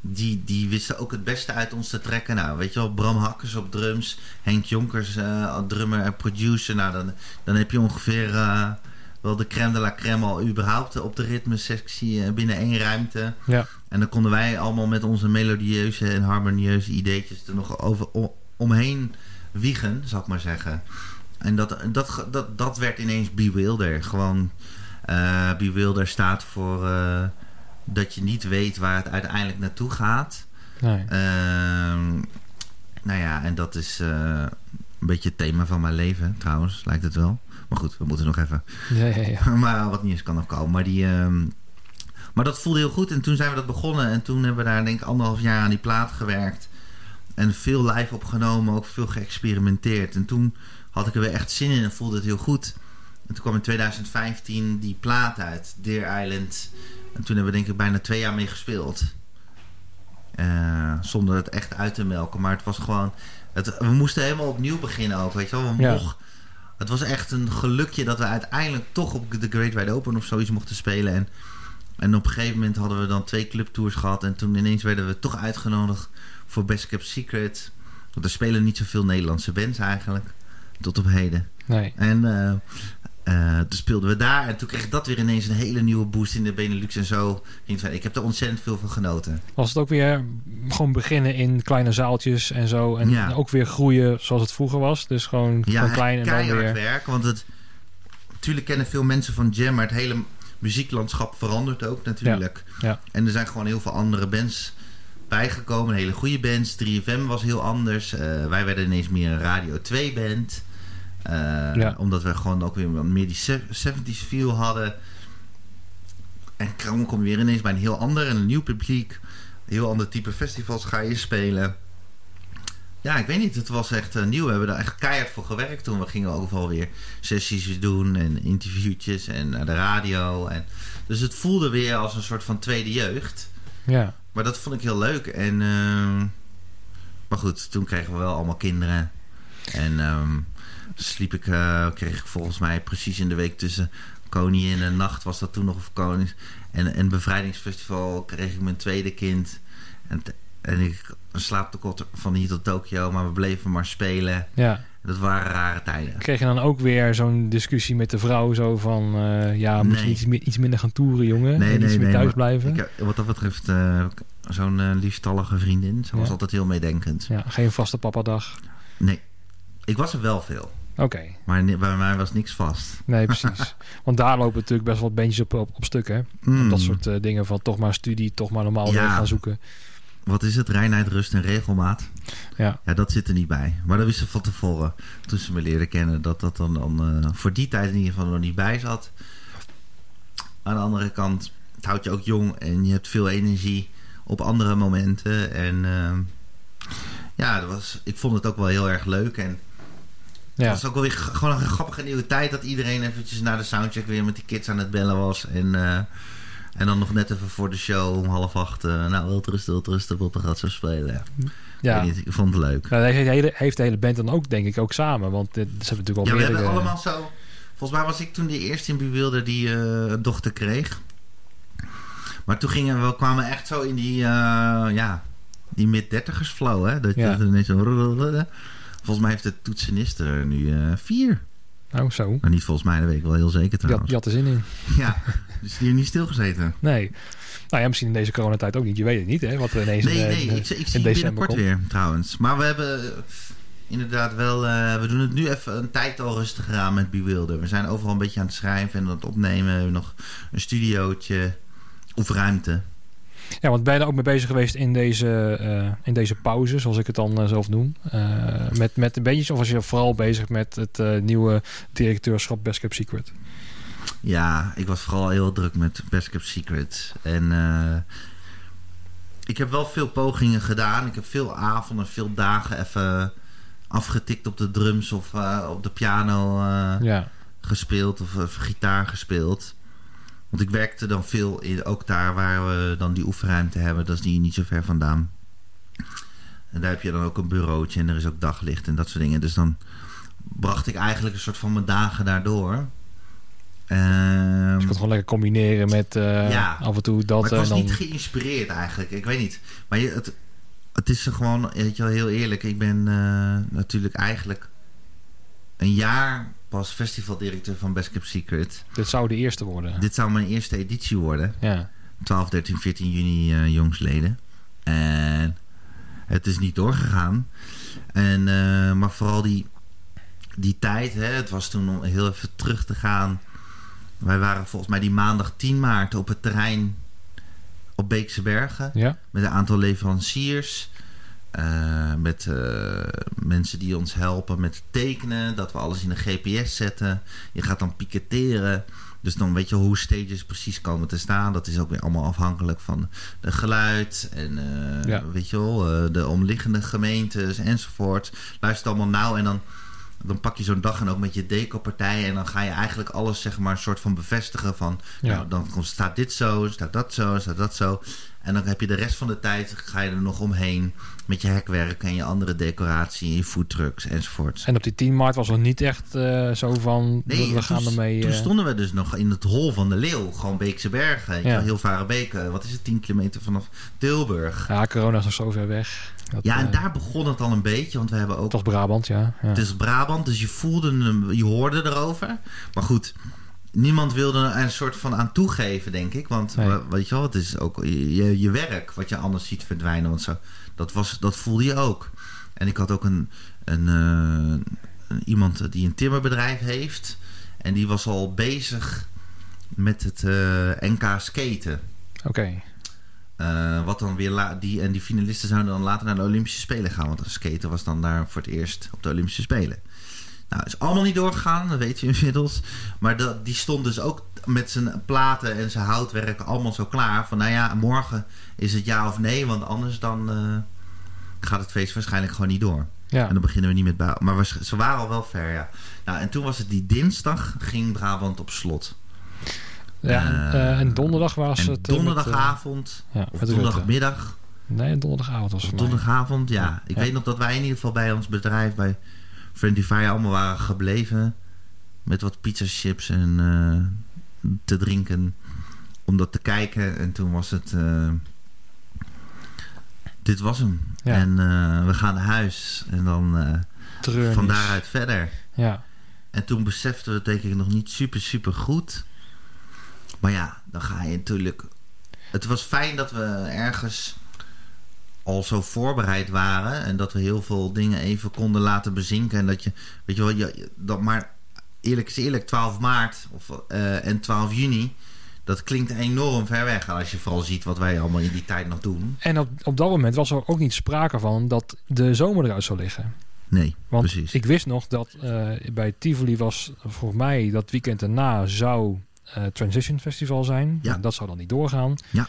Die, die wisten ook het beste uit ons te trekken. Nou, weet je wel, Bram Hakkers op drums. Henk Jonkers, uh, drummer en producer. Nou, dan, dan heb je ongeveer uh, wel de crème de la crème al überhaupt op de ritmesectie uh, binnen één ruimte. Ja. En dan konden wij allemaal met onze melodieuze en harmonieuze ideetjes er nog over om, omheen wiegen, zal ik maar zeggen. En dat, dat, dat, dat werd ineens Bewilder. Gewoon, uh, Bewilder staat voor uh, dat je niet weet waar het uiteindelijk naartoe gaat. Nee. Uh, nou ja, en dat is uh, een beetje het thema van mijn leven, trouwens, lijkt het wel. Maar goed, we moeten nog even. Ja, ja, ja. maar wat niet eens kan nog komen. Maar, die, um, maar dat voelde heel goed. En toen zijn we dat begonnen. En toen hebben we daar denk ik anderhalf jaar aan die plaat gewerkt. En veel live opgenomen, ook veel geëxperimenteerd. En toen had ik er weer echt zin in en voelde het heel goed. En toen kwam in 2015 die plaat uit, Deer Island. En toen hebben we denk ik bijna twee jaar mee gespeeld. Uh, zonder het echt uit te melken. Maar het was gewoon... Het, we moesten helemaal opnieuw beginnen ook, weet je wel. We Ja. mocht, het was echt een gelukje dat we uiteindelijk toch op de Great Wide Open of zoiets mochten spelen. En, en op een gegeven moment hadden we dan twee clubtours gehad. En toen ineens werden we toch uitgenodigd voor Best Kept Secret. Want er spelen niet zoveel Nederlandse bands eigenlijk. Tot op heden. Nee. En uh, toen speelden we daar. En toen kreeg dat weer ineens een hele nieuwe boost in de Benelux en zo. Ik heb er ontzettend veel van genoten. Was het ook weer gewoon beginnen in kleine zaaltjes en zo. En Ja. ook weer groeien zoals het vroeger was. Dus gewoon, Ja, gewoon klein en dan keihard weer... werk. Want het, natuurlijk kennen veel mensen van Jam, maar het hele muzieklandschap verandert ook natuurlijk. Ja. En er zijn gewoon heel veel andere bands bijgekomen. Hele goede bands. 3FM was heel anders. Uh, wij werden ineens meer een Radio 2 band. Uh, Ja. Omdat we gewoon ook weer meer die 70s feel hadden. En dan kom je weer ineens bij een heel ander en een nieuw publiek. Een heel ander type festivals ga je spelen. ja, ik weet niet. Het was echt eh, nieuw. We hebben daar echt keihard voor gewerkt toen. We gingen overal weer sessies doen en interviewtjes en naar de radio. En, dus het voelde weer als een soort van tweede jeugd. Ja. Maar dat vond ik heel leuk. En, ehm, maar goed, toen kregen we wel allemaal kinderen. En ehm, sliep ik, eh, kreeg ik volgens mij precies in de week tussen Koningin en Nacht was dat toen nog of Konings. En, en Bevrijdingsfestival kreeg ik mijn tweede kind. En, en ik een slaaptekort van hier tot Tokio, maar we bleven maar spelen. ja. Dat waren rare tijden. Kreeg je dan ook weer zo'n discussie met de vrouw zo van... eh, ja, moet je Nee. iets, minder gaan toeren, jongen? Nee, en iets nee, meer nee, thuis blijven? Ik heb, wat dat betreft, eh, zo'n eh, liefstallige vriendin. Ze was Ja. altijd heel meedenkend. Ja, geen vaste papadag. Nee, ik was er wel veel. Oké, Maar bij mij was niks vast. nee, precies. Want daar lopen natuurlijk best wel wat beentjes op, op, op stuk, hè? Mm. Dat soort eh, dingen van toch maar studie, toch maar normaal Ja. werk gaan zoeken. Wat is het? Reinheid, rust en regelmaat. Ja, Ja, dat zit er niet bij. Maar dat wist ze van tevoren. Toen ze me leerden kennen. Dat dat dan, dan eh, voor die tijd in ieder geval nog niet bij zat. Aan de andere kant. Het houdt je ook jong. En je hebt veel energie op andere momenten. En ehm, ja, dat was, ik vond het ook wel heel erg leuk. En ja. het was ook wel weer gewoon een grappige nieuwe tijd. Dat iedereen eventjes na de soundcheck weer met die kids aan het bellen was. En, eh, en dan nog net even voor de show om half acht. eh, nou, wilt rusten, wilt rusten. Wilt gaat zo spelen. ja. Ik, niet, ik vond het leuk. Nou, heeft de, hele, heeft de hele band dan ook, denk ik, ook samen. Want dit, ze hebben natuurlijk Ja, al we meerdere... hebben allemaal zo... Volgens mij was ik toen de eerste in Buwilder die eh, een dochter kreeg. Maar toen gingen we, kwamen we echt zo in die, eh, ja, die mid-dertigers flow, hè. Dat Ja. je ineens zo... Volgens mij heeft de toetsenist er nu eh, vier. Oh, zo. Nou, niet volgens mij, dat weet ik wel heel zeker had, trouwens. die had er zin in. Ja, dus die heeft niet stilgezeten. Nee. Nou ja, misschien in deze coronatijd ook niet. Je weet het niet, hè? Wat er ineens Nee, in, nee, ik, zie december binnenkort komt. weer trouwens. Maar we hebben eh, inderdaad wel... eh, we doen het nu even een tijd al rustiger aan met Bewilder. We zijn overal een beetje aan het schrijven en aan het opnemen. We hebben nog een studiootje of ruimte. Ja, want ben je daar ook mee bezig geweest in deze, eh, in deze pauze, zoals ik het dan eh, zelf noem? Eh, met, met een beetje, of was je vooral bezig met het nieuwe directeurschap Best Kept Secret? Ja, ik was vooral heel druk met Best Kept Secret. En ik heb wel veel pogingen gedaan. Ik heb veel avonden, veel dagen even afgetikt op de drums of op de piano. Ja, gespeeld of, of gitaar gespeeld. Want ik werkte dan veel in, ook daar waar we dan die oefenruimte hebben. Dat is die niet zo ver vandaan. En daar heb je dan ook een bureautje en er is ook daglicht en dat soort dingen. Dus dan bracht ik eigenlijk een soort van mijn dagen daardoor. Ehm, dus je kon het gewoon lekker combineren met eh, Ja. af en toe dat maar ik was dan... niet geïnspireerd eigenlijk. Ik weet niet. Maar je, het, het is gewoon, weet je wel, heel eerlijk. Ik ben eh, natuurlijk eigenlijk een jaar pas festivaldirecteur van Best Kept Secret. Dit zou de eerste worden. Dit zou mijn eerste editie worden. Ja, 12, 13, 14 juni eh, jongsleden. En het is niet doorgegaan. En, eh, maar vooral die, die tijd, hè, het was toen om heel even terug te gaan. Wij waren volgens mij die maandag 10 maart op het terrein op Beekse Bergen. ja, Met een aantal leveranciers. Eh, met eh, mensen die ons helpen met tekenen. Dat we alles in de GPS zetten. Je gaat dan piketeren. Dus dan weet je hoe stages precies komen te staan. Dat is ook weer allemaal afhankelijk van de geluid. En eh, Ja. weet je wel, de omliggende gemeentes enzovoort. Luister allemaal nauw en dan... Dan pak je zo'n dag en ook met je decopartijen en dan ga je eigenlijk alles zeg maar een soort van bevestigen van Ja. nou, dan komt- staat dit zo, staat dat zo, staat dat zo. En dan heb je de rest van de tijd ga je er nog omheen met je hekwerk en je andere decoratie, je foodtrucks enzovoort. en op die 10 maart was het niet echt eh, zo van, we- we, toen, gaan ermee... toen eh, stonden we dus nog in het hol van de Leeuw, gewoon Beekse Bergen, Ja. heel Varenbeek. eh, Wat is het, 10 kilometer vanaf Tilburg. ja, corona is nog zo ver weg. Dat, Ja, en daar begon het al een beetje, want we hebben ook Het was Brabant, ja. ja. Het is Brabant, dus je voelde hem, je hoorde erover. Maar goed, niemand wilde er een soort van aan toegeven, denk ik. Want Nee. weet je wel, het is ook je, je werk wat je anders ziet verdwijnen. Want zo, dat, was, dat voelde je ook. En ik had ook een, een, eh, iemand die een timmerbedrijf heeft. En die was al bezig met het eh, NK skaten. Oké, Eh, wat dan weer die, en die finalisten zouden dan later naar de Olympische Spelen gaan. Want skaten was dan daar voor het eerst op de Olympische Spelen. Nou, is allemaal niet doorgegaan, dat weet je inmiddels. Maar dat, die stond dus ook met zijn platen en zijn houtwerk allemaal zo klaar. Van nou ja, morgen is het ja of nee, want anders dan, eh, gaat het feest waarschijnlijk gewoon niet door. Ja. En dan beginnen we niet met bouwen. Maar we, ze waren al wel ver, ja. Nou, en toen was het die dinsdag, ging Brabant op slot. ja Eh, eh, en donderdag was en het... eh, met, donderdagavond, eh, ja, of donderdagmiddag, Nee, donderdagavond was het donderdagavond, ja. Ik Ja. weet nog dat wij in ieder geval bij ons bedrijf, bij Friendly Fire, allemaal waren gebleven. Met wat pizza chips en eh, te drinken. Om dat te kijken. En toen was het... eh, dit was hem. Ja. En eh, we gaan naar huis. En dan van daaruit verder. Ja. En toen beseften we het denk ik nog niet super, super goed. Maar ja, dan ga je natuurlijk... Het was fijn dat we ergens al zo voorbereid waren. En dat we heel veel dingen even konden laten bezinken. En dat je, weet je wel, je, dat maar eerlijk is eerlijk, 12 maart of, eh, en 12 juni... Dat klinkt enorm ver weg als je vooral ziet wat wij allemaal in die tijd nog doen. En op, op dat moment was er ook niet sprake van dat de zomer eruit zou liggen. Nee, Want precies. ik wist nog dat eh, bij Tivoli was volgens mij dat weekend daarna zou eh, Transition Festival zijn. Ja. Nou, dat zou dan niet doorgaan. Ja.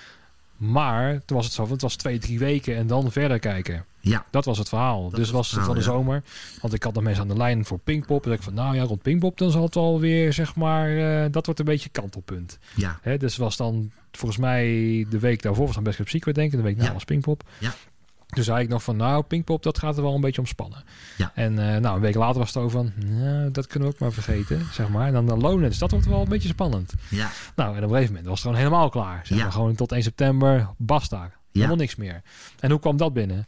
Maar toen was het zo, het was twee, drie weken en dan verder kijken. Ja, Dat was het verhaal. Dat dus was het van de zomer. Want ik had de mensen aan de lijn voor Pinkpop. En ik van, nou ja, rond Pinkpop dan zal het alweer, zeg maar, eh, dat wordt een beetje kantelpunt. ja, Hè, dus was dan volgens mij de week daarvoor was dan Best Kept Secret denk ik. De week na Ja. was Pinkpop. Ja. Toen zei ik nog van, nou, Pinkpop, dat gaat er wel een beetje omspannen. Ja. En eh, nou, een week later was het over van, nou, dat kunnen we ook maar vergeten, zeg maar. En dan de Lowlands, dat wordt wel een beetje spannend. ja, Nou, en op een gegeven moment was het gewoon helemaal klaar. Zeg Ja. maar, gewoon tot 1 september, basta. Helemaal niks meer. En hoe kwam dat binnen?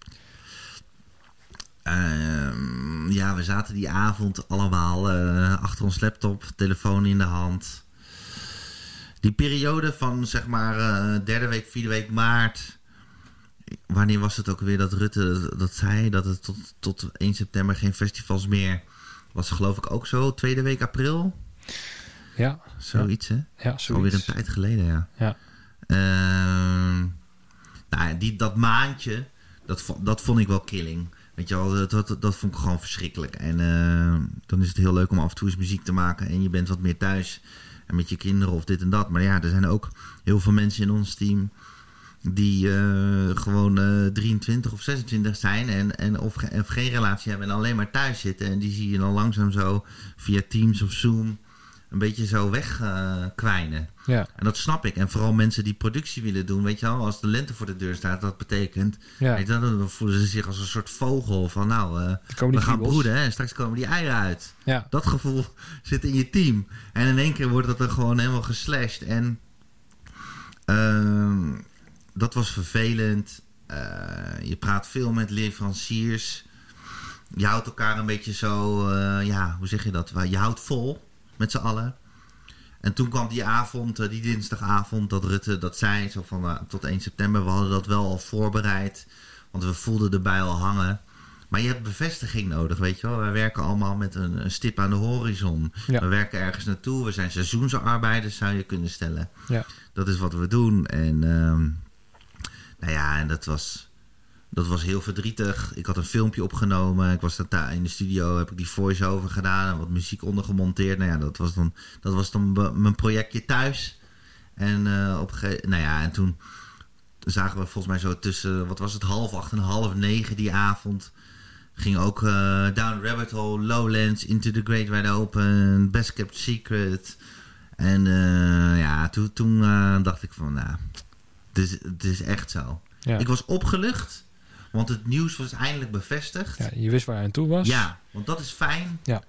Ehm, ja, we zaten die avond allemaal eh, achter ons laptop, telefoon in de hand. Die periode van zeg maar eh, derde week, vierde week maart. Wanneer was het ook weer dat Rutte dat zei? Dat het tot, tot 1 september geen festivals meer. Was geloof ik ook zo. Tweede week april. Ja, Zoiets hè? ja, Is Alweer een zoiets. tijd geleden ja. Ja. Ehm, nou, ja, die, dat maandje, dat, dat vond ik wel killing. Weet je wel, dat, dat, dat vond ik gewoon verschrikkelijk. En eh, dan is het heel leuk om af en toe eens muziek te maken. En je bent wat meer thuis. En met je kinderen of dit en dat. Maar ja, er zijn ook heel veel mensen in ons team. Die eh, gewoon eh 23 of 26 zijn. En, en of, ge- of geen relatie hebben. En alleen maar thuis zitten. En die zie je dan langzaam zo via Teams of Zoom. Een beetje zo wegkwijnen. Ja, En dat snap ik. En vooral mensen die productie willen doen, weet je wel, als de lente voor de deur staat, dat betekent, ja. je dan voelen ze zich als een soort vogel van, nou, eh, we gaan broeden hè, en straks komen die eieren uit. Ja, Dat gevoel zit in je team. En in één keer wordt dat er gewoon helemaal geslashed. En ehm, dat was vervelend. Eh, je praat veel met leveranciers. Je houdt elkaar een beetje zo, eh, ja, hoe zeg je dat? Je houdt vol met z'n allen. En toen kwam die avond, eh, die dinsdagavond, dat Rutte dat zei, zo van tot 1 september. We hadden dat wel al voorbereid, want we voelden erbij al hangen. Maar je hebt bevestiging nodig, weet je wel. Wij werken allemaal met een, een stip aan de horizon. Ja. We werken ergens naartoe. We zijn seizoensarbeiders, zou je kunnen stellen. ja. Dat is wat we doen. En ehm, nou ja, en dat was, dat was heel verdrietig. Ik had een filmpje opgenomen. Ik was daar in de studio, heb ik die voice-over gedaan en wat muziek ondergemonteerd. Nou ja, dat was dan, dat was dan mijn projectje thuis. En eh, op nou ja, en toen zagen we volgens mij zo tussen, wat was het, half acht en half negen die avond. Ging ook eh, Down Rabbit Hole, Lowlands, Into the Great Wide Open, Best Kept Secret. En eh, ja, toen, toen dacht ik van, nou, het is, het is echt zo. ja. Ik was opgelucht, want het nieuws was eindelijk bevestigd. ja je wist waar je aan toe was. Ja, want dat is fijn. Ja.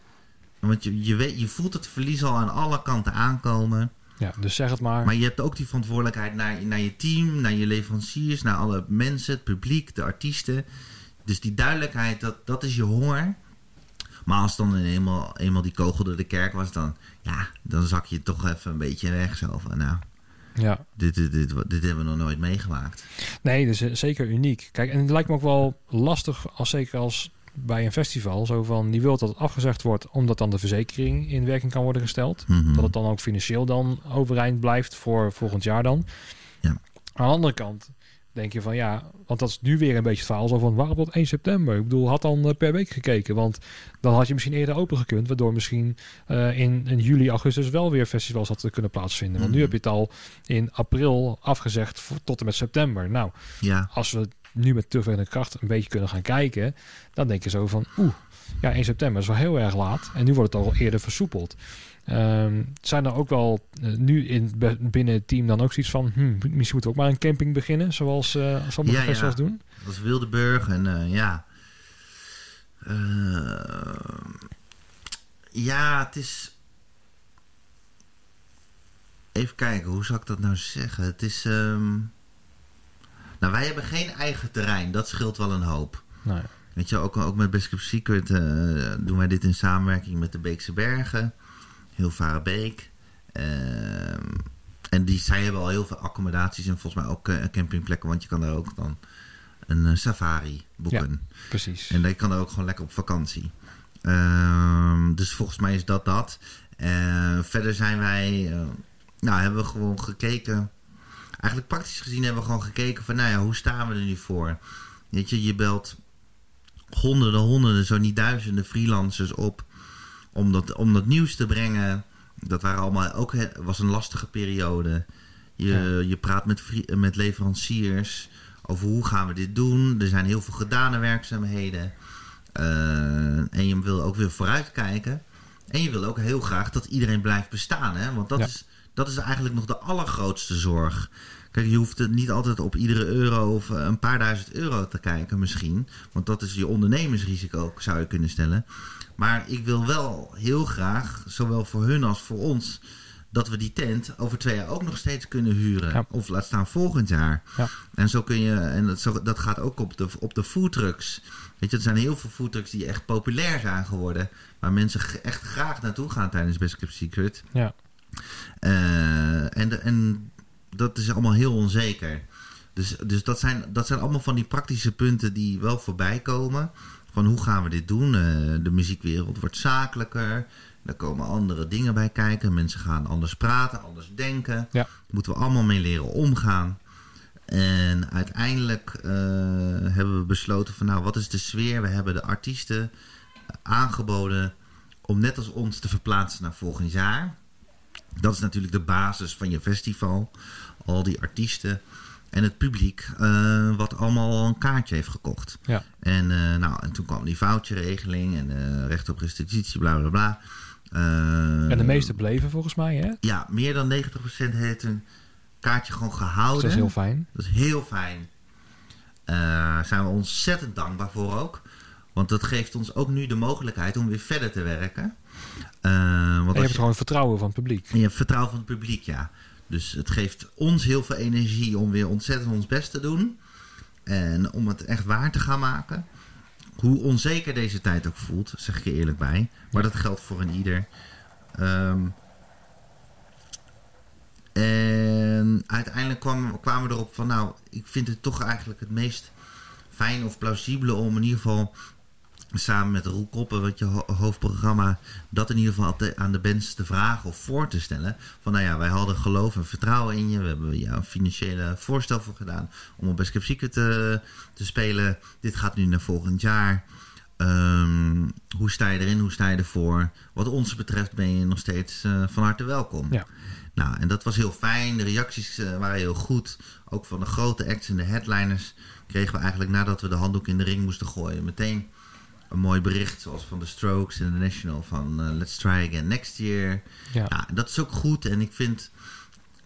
Want je, je, weet, je voelt het verlies al aan alle kanten aankomen. Ja, dus zeg het maar. Maar je hebt ook die verantwoordelijkheid naar, naar je team, naar je leveranciers, naar alle mensen, het publiek, de artiesten. Dus die duidelijkheid, dat, dat is je honger. Maar als dan eenmaal, eenmaal die kogel door de kerk was, dan, ja, dan zak je toch even een beetje weg. Zo van, nou, Ja. dit, dit, dit, dit hebben we nog nooit meegemaakt. Nee, dus eh, zeker uniek. Kijk, en het lijkt me ook wel lastig, als zeker als bij een festival, zo van, die wil dat het afgezegd wordt, omdat dan de verzekering in werking kan worden gesteld. Mhm. Dat het dan ook financieel dan overeind blijft voor volgend jaar dan. Ja. Aan de andere kant denk je van ja, want dat is nu weer een beetje het verhaal zo van waarom tot 1 september? Ik bedoel, had dan eh, per week gekeken, want dan had je misschien eerder open gekund, waardoor misschien eh, in, in juli, augustus wel weer festivals hadden kunnen plaatsvinden. Want nu Mhm. heb je het al in april afgezegd voor, tot en met september. Nou, Ja, als we nu met terugwerkende kracht een beetje kunnen gaan kijken, dan denk je zo van, oeh, ja, 1 september is wel heel erg laat. En nu wordt het al eerder versoepeld. Ehm, zijn er ook wel uh, nu in, binnen het team dan ook zoiets van... Hmm, misschien moeten we ook maar een camping beginnen... zoals uh, sommige ja, festivals ja. doen? Dat is Wildeburg en uh, ja... ja, het is... Even kijken, hoe zou ik dat nou zeggen? Het is... Um... Nou, wij hebben geen eigen terrein. Dat scheelt wel een hoop. Nee. Weet je, ook, ook met Best Kept Secret doen wij dit in samenwerking met de Beekse Bergen... Hilvarenbeek. Uh, en die, zij hebben al heel veel accommodaties en volgens mij ook uh, campingplekken. Want je kan daar ook dan een uh, safari boeken. Ja, precies. En je kan daar ook gewoon lekker op vakantie. Ehm, dus volgens mij is dat dat. verder zijn wij... nou, hebben we gewoon gekeken... Eigenlijk praktisch gezien hebben we gewoon gekeken van... Nou ja, hoe staan we er nu voor? Weet je, je belt honderden, honderden, zo niet duizenden freelancers op om dat, om dat nieuws te brengen. Dat waren allemaal ook was een lastige periode. Je, je praat met, met leveranciers over hoe gaan we dit doen. Er zijn heel veel gedane werkzaamheden. Uh, en je wil ook weer vooruitkijken. En je wil ook heel graag dat iedereen blijft bestaan. Hè? Want dat, is, dat is eigenlijk nog de allergrootste zorg. Kijk, je hoeft het niet altijd op iedere euro of een paar duizend euro te kijken misschien. Want dat is je ondernemersrisico, zou je kunnen stellen. Maar ik wil wel heel graag, zowel voor hun als voor ons, dat we die tent over twee jaar ook nog steeds kunnen huren. Of laat staan volgend jaar. Ja. En zo kun je, en dat, zo, dat gaat ook op de, op de foodtrucks. Weet je, er zijn heel veel foodtrucks die echt populair zijn geworden. Waar mensen echt graag naartoe gaan tijdens Best Kept Secret. Ja. Uh, en, en dat is allemaal heel onzeker. Dus, dus dat, zijn, dat zijn allemaal van die praktische punten die wel voorbij komen. Van hoe gaan we dit doen? Uh, de muziekwereld wordt zakelijker. Er komen andere dingen bij kijken. Mensen gaan anders praten, anders denken. Ja. Daar moeten we allemaal mee leren omgaan. En uiteindelijk uh, hebben we besloten van nou, wat is de sfeer? We hebben de artiesten aangeboden om net als ons te verplaatsen naar volgend jaar. Dat is natuurlijk de basis van je festival. Al die artiesten en het publiek uh, wat allemaal een kaartje heeft gekocht. Ja. En, uh, nou, en toen kwam die voucherregeling en uh, recht op restitutie, bla bla bla. en de meeste bleven volgens mij, hè? Ja, meer dan 90% heeft een kaartje gewoon gehouden. Dus dat is heel fijn. Dat is heel fijn. Daar zijn we ontzettend dankbaar voor ook. Want dat geeft ons ook nu de mogelijkheid om weer verder te werken. want en je hebt gewoon vertrouwen van het publiek. En je hebt vertrouwen van het publiek, ja. Dus het geeft ons heel veel energie om weer ontzettend ons best te doen. En om het echt waar te gaan maken. Hoe onzeker deze tijd ook voelt, zeg ik je eerlijk bij. Maar dat geldt voor een ieder. Um, en uiteindelijk kwam, kwamen we erop van, nou, ik vind het toch eigenlijk het meest fijn of plausibele om in ieder geval samen met Roel Koppen, wat je hoofdprogramma, dat in ieder geval aan de bands te vragen of voor te stellen. Van nou ja, wij hadden geloof en vertrouwen in je. We hebben jou een financiële voorstel voor gedaan om op Best Secret te, te spelen. Dit gaat nu naar volgend jaar. Um, hoe sta je erin? Hoe sta je ervoor? Wat ons betreft ben je nog steeds uh, van harte welkom. Ja. Nou, en dat was heel fijn. De reacties uh, waren heel goed. Ook van de grote acts en de headliners kregen we eigenlijk nadat we de handdoek in de ring moesten gooien meteen een mooi bericht, zoals van de Strokes en de National van uh, Let's Try Again Next Year. Ja. ja. dat is ook goed. En ik vind,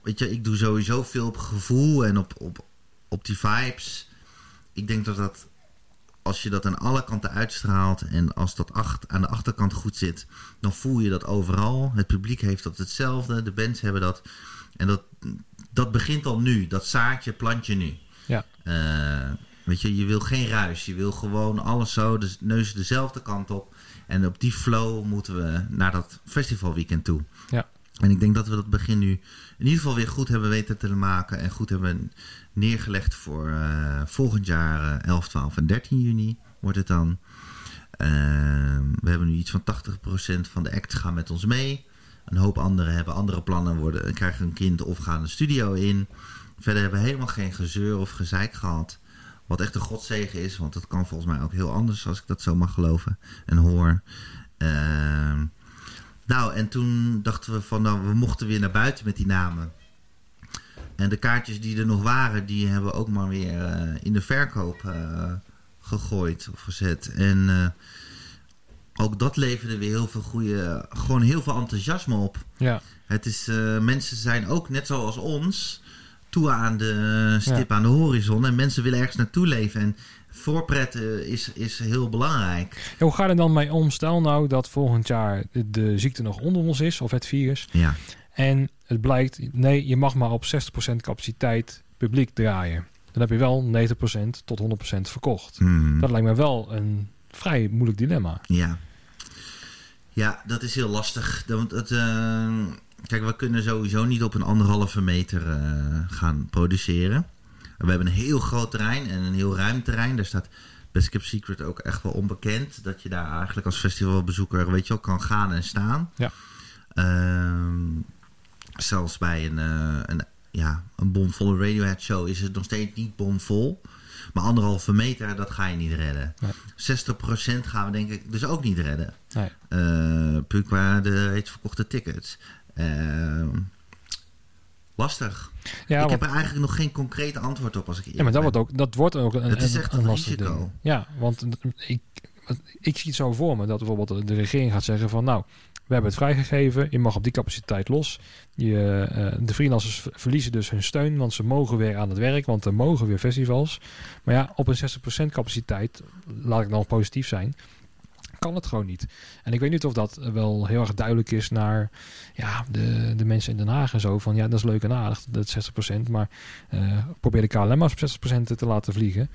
weet je, ik doe sowieso veel op gevoel en op, op, op die vibes. Ik denk dat dat, als je dat aan alle kanten uitstraalt en als dat acht, aan de achterkant goed zit, dan voel je dat overal. Het publiek heeft dat hetzelfde, de bands hebben dat. En dat, dat begint al nu, dat zaadje plant je nu. Ja. Uh, Weet je, je wil geen ruis. Je wil gewoon alles zo, de neus dezelfde kant op. En op die flow moeten we naar dat festivalweekend toe. Ja. En ik denk dat we dat begin nu in ieder geval weer goed hebben weten te maken. En goed hebben neergelegd voor uh, volgend jaar uh, 11, 12 en 13 juni wordt het dan. Uh, we hebben nu iets van 80% van de acts gaan met ons mee. Een hoop anderen hebben andere plannen, worden, krijgen een kind of gaan de studio in. Verder hebben we helemaal geen gezeur of gezeik gehad. Wat echt een godzegen is, want dat kan volgens mij ook heel anders als ik dat zo mag geloven en hoor. Uh, nou, en toen dachten we van, nou, we mochten weer naar buiten met die namen. En de kaartjes die er nog waren, die hebben we ook maar weer eh, in de verkoop eh, gegooid of gezet. En eh, ook dat leverde weer heel veel goede, gewoon heel veel enthousiasme op. Ja. Het is, mensen zijn ook net zoals ons toe aan de stip aan de horizon. En mensen willen ergens naartoe leven. En voorpret eh, is, is heel belangrijk. Ja, Hoe ga je er dan mee om? Stel nou dat volgend jaar de, de ziekte nog onder ons is, of het virus. Ja, En het blijkt, nee, je mag maar op 60% capaciteit publiek draaien. Dan heb je wel 90% tot 100% verkocht. Mhm. Dat lijkt me wel een vrij moeilijk dilemma. ja. Ja, dat is heel lastig. Het, eh, kijk, we kunnen sowieso niet op een anderhalve meter eh, gaan produceren. We hebben een heel groot terrein en een heel ruim terrein. Daar staat Best Kept Secret ook echt wel onbekend. Dat je daar eigenlijk als festivalbezoeker, weet je wel, kan gaan en staan. Ja. Ehm, zelfs bij een, eh, een, ja, een bomvolle Radiohead show is het nog steeds niet bomvol. Maar anderhalve meter, dat ga je niet redden. Nee. 60% gaan we denk ik dus ook niet redden. Nee. Puur qua de reeds verkochte tickets. Ehm, lastig. Ja, ik want- heb er eigenlijk nog geen concrete antwoord op als ik ja, maar dat wordt ook, dat wordt ook een, Het is echt een een lastig risico. ding. Ja, want ik, ik zie het zo voor me dat bijvoorbeeld de regering gaat zeggen van nou, we hebben het vrijgegeven, je mag op die capaciteit los. Je, eh, de freelancers verliezen dus hun steun, want ze mogen weer aan het werk, want er mogen weer festivals. Maar ja, op een 60% capaciteit, laat ik dan positief zijn, kan het gewoon niet. En ik weet niet of dat wel heel erg duidelijk is naar ja, de, de mensen in Den Haag en zo. Van ja, dat is leuk en aardig, dat 60%. Maar eh, probeer de KLM maar op 60% te laten vliegen.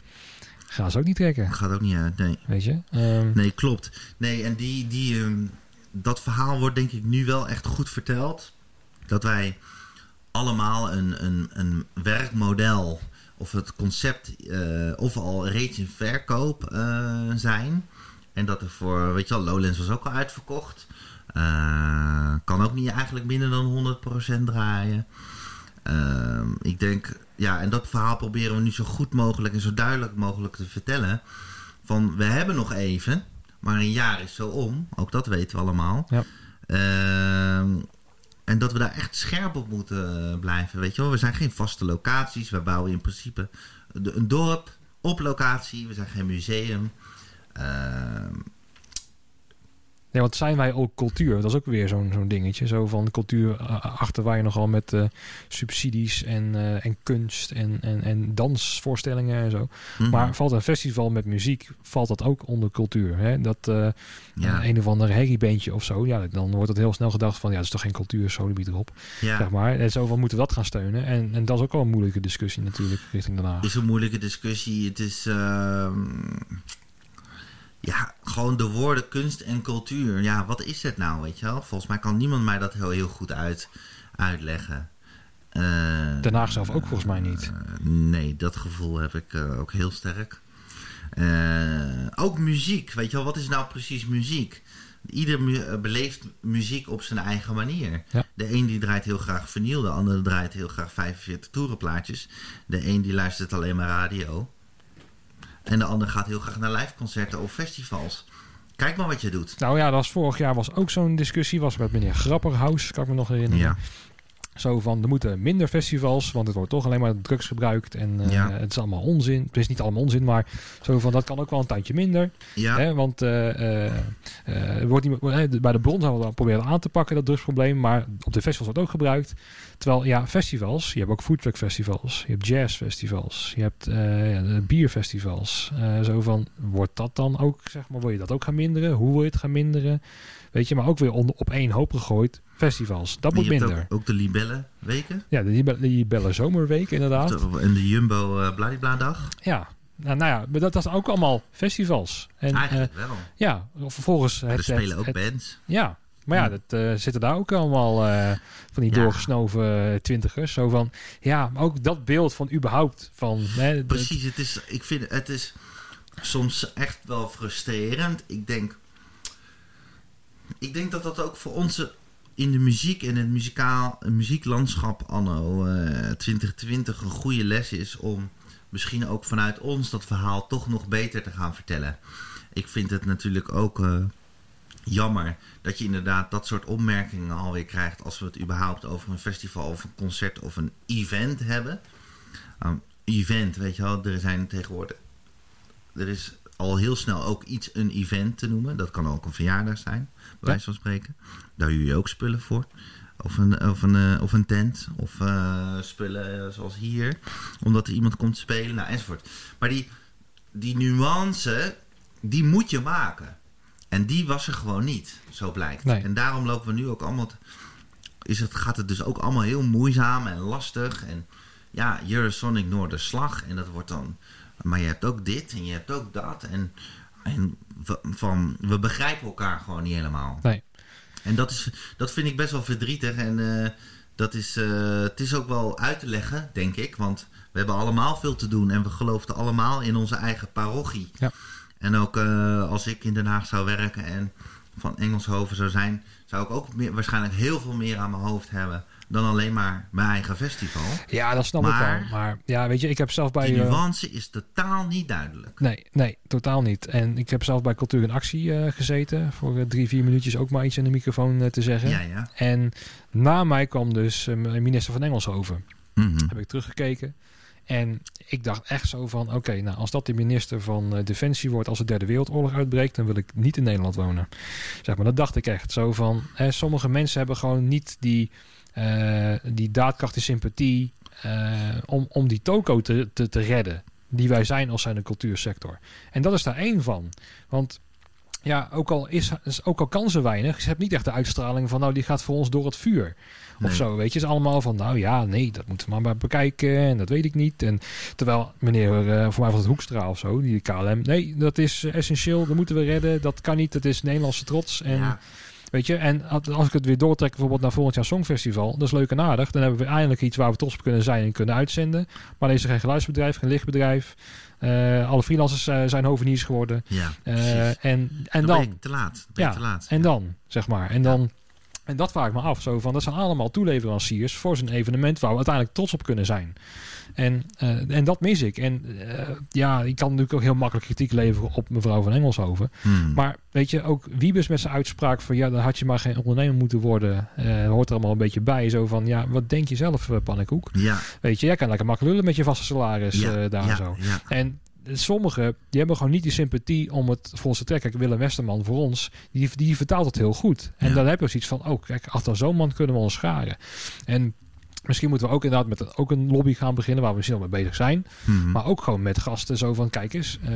Gaan ze ook niet trekken, Gaat ook niet uit, nee. weet je. Ehm, Nee, klopt. Nee, en die, die, ehm, dat verhaal wordt denk ik nu wel echt goed verteld. Dat wij allemaal een, een, een werkmodel of het concept eh, of al reeds in verkoop eh, zijn. En dat er voor, weet je wel, Lowlands was ook al uitverkocht. Eh, kan ook niet eigenlijk minder dan 100% draaien. Ehm, ik denk, ja, en dat verhaal proberen we nu zo goed mogelijk en zo duidelijk mogelijk te vertellen. Van we hebben nog even, maar een jaar is zo om. Ook dat weten we allemaal. Ja. Ehm, en dat we daar echt scherp op moeten blijven. Weet je wel, we zijn geen vaste locaties. We bouwen in principe een dorp op locatie. We zijn geen museum. Ehm, Nee, want zijn wij ook cultuur? Dat is ook weer zo'n zo'n dingetje. Zo van cultuur eh, achter waar je nogal met eh, subsidies en, eh, en kunst en, en, en dansvoorstellingen en zo. mhm. Maar valt een festival met muziek, valt dat ook onder cultuur? Hè? Dat eh, ja, eh, een of ander herriebeentje of zo, ja, dan wordt het heel snel gedacht van ja, dat is toch geen cultuur, sodemiet erop. ja. Zeg maar. En zo van moeten we dat gaan steunen? En, en dat is ook wel een moeilijke discussie natuurlijk richting Den Haag. is een moeilijke discussie. Het is ehm, ja, gewoon de woorden kunst en cultuur. Ja, wat is het nou, weet je wel? Volgens mij kan niemand mij dat heel, heel goed uit, uitleggen. Eh, Den Haag zelf ook volgens mij niet. eh, nee, dat gevoel heb ik eh, ook heel sterk. Ook muziek, weet je wel? Wat is nou precies muziek? Ieder mu- beleeft muziek op zijn eigen manier. Ja. De een die draait heel graag vinyl, de ander draait heel graag 45 toerenplaatjes. De een die luistert alleen maar radio. En de ander gaat heel graag naar liveconcerten of festivals. Kijk maar wat je doet. Nou ja, dat was vorig jaar was ook zo'n discussie. Was met meneer Grapperhaus, kan ik me nog herinneren. Ja, Zo van, er moeten minder festivals, want het wordt toch alleen maar drugs gebruikt. En eh, Ja. het is allemaal onzin. Het is niet allemaal onzin, maar zo van, dat kan ook wel een tijdje minder. ja. Hè, want eh, eh, wordt niet, bij de bron hebben we dan proberen aan te pakken, dat drugsprobleem. Maar op de festivals wordt ook gebruikt. Terwijl, ja, festivals, je hebt ook foodtruck festivals. Je hebt jazzfestivals. Je hebt eh, ja, de bierfestivals. Eh, zo van, wordt dat dan ook, zeg maar, wil je dat ook gaan minderen? Hoe wil je het gaan minderen? Weet je, maar ook weer onder, op één hoop gegooid. Festivals, dat moet minder. ook, ook de libellenweken. Ja, die, be- die Belle Zomerweek inderdaad. En de Jumbo uh, Bladibladag. Ja, nou, nou ja, maar dat, is ook allemaal festivals. En, Eigenlijk eh, wel. ja, vervolgens... er spelen het- ook het- bands. Ja, maar ja, dat eh, zitten daar ook allemaal eh, van die Ja. doorgesnoven twintigers. Zo van, ja, maar ook dat beeld van überhaupt van... Hè, Precies, het is, ik vind het is soms echt wel frustrerend. Ik denk, ik denk dat dat ook voor ons in de muziek en het muzikaal, muzieklandschap anno eh 2020 een goede les is om misschien ook vanuit ons dat verhaal toch nog beter te gaan vertellen. Ik vind het natuurlijk ook jammer dat je inderdaad dat soort opmerkingen alweer krijgt als we het überhaupt over een festival of een concert of een event hebben. Um, event, weet je wel, er zijn tegenwoordig. Er is al heel snel ook iets een event te noemen. Dat kan ook een verjaardag zijn, bij wijze van spreken. Daar huur je ook spullen voor. Of een, of een, eh, of een tent. Of uh, spullen zoals hier. Omdat er iemand komt spelen. Nou, enzovoort. Maar die, die nuance, die moet je maken. En die was er gewoon niet, zo blijkt. Nee. En daarom lopen we nu ook allemaal... is het, gaat het dus ook allemaal heel moeizaam en lastig. En ja, Eurosonic Noorderslag. En dat wordt dan... Maar je hebt ook dit en je hebt ook dat. En, en we- van, we begrijpen elkaar gewoon niet helemaal. Nee. En dat, is, dat vind ik best wel verdrietig. En eh, dat is, eh, het is ook wel uit te leggen, denk ik. Want we hebben allemaal veel te doen. En we geloofden allemaal in onze eigen parochie. Ja. En ook eh, als ik in Den Haag zou werken en van Engelshoven zou zijn... zou ik ook meer, waarschijnlijk heel veel meer aan mijn hoofd hebben... dan alleen maar mijn eigen festival. Ja, dat snap Maar- ik wel. Maar ja, weet je, ik heb zelf bij... Die eh, nuance is totaal niet duidelijk. Nee, nee, totaal niet. En ik heb zelf bij Cultuur in Actie eh, gezeten. Voor drie, vier minuutjes ook maar iets in de microfoon te zeggen. Ja, ja. En na mij kwam dus eh, minister van Engelshoven. Mhm. Heb ik teruggekeken. En ik dacht echt zo van... Oké, nou als dat de minister van eh, Defensie wordt... als de derde wereldoorlog uitbreekt... dan wil ik niet in Nederland wonen. Zeg maar, dat dacht ik echt. Zo van... eh, sommige mensen hebben gewoon niet die, eh, die daadkracht, die sympathie... eh, om, om die toko te, te, te redden. Die wij zijn als zijn de cultuursector. En dat is daar één van. Want ja, ook al, is, ook al kan ze weinig... ze hebben niet echt de uitstraling van... nou, die gaat voor ons door het vuur. Of zo, weet je. Het is allemaal van, nou ja, nee, dat moeten we maar bekijken. En dat weet ik niet. En terwijl meneer, eh, voor mij was het Hoekstra of zo, die KLM. Nee, dat is eh, essentieel. Dat moeten we redden. Dat kan niet. Dat is Nederlandse trots. En ja. Weet je, en als ik het weer doortrek bijvoorbeeld naar volgend jaar Songfestival. Dat is leuk en aardig. Dan hebben we eindelijk iets waar we trots op kunnen zijn en kunnen uitzenden. Maar dan is er geen geluidsbedrijf, geen lichtbedrijf. Eh, alle freelancers eh, zijn hoveniers geworden. ja Eh, en, en dan dan, ben je te laat. Ben Ja, te laat. en dan, zeg maar. En dan. En dat vraag ik me af. Zo van, dat zijn allemaal toeleveranciers voor zo'n evenement waar we uiteindelijk trots op kunnen zijn. En, eh, en dat mis ik. En eh, ja, ik kan natuurlijk ook heel makkelijk kritiek leveren op mevrouw van Engelshoven. Hmm. Maar weet je, ook Wiebes met zijn uitspraak van ja, dan had je maar geen ondernemer moeten worden. eh, hoort er allemaal een beetje bij. Zo van ja, wat denk je zelf, Pannenkoek? ja, Weet je, jij kan lekker makkelijk lullen met je vaste salaris ja, daar ja, zo. En sommigen, die hebben gewoon niet die sympathie om het voor ons te trekken. Kijk, Willem Westerman voor ons, die, die vertaalt het heel goed. En dan heb je zoiets van, oh kijk, achter zo'n man kunnen we ons scharen. En misschien moeten we ook inderdaad met een, ook een lobby gaan beginnen, waar we misschien al mee bezig zijn. Mhm. Maar ook gewoon met gasten zo van, kijk eens, eh,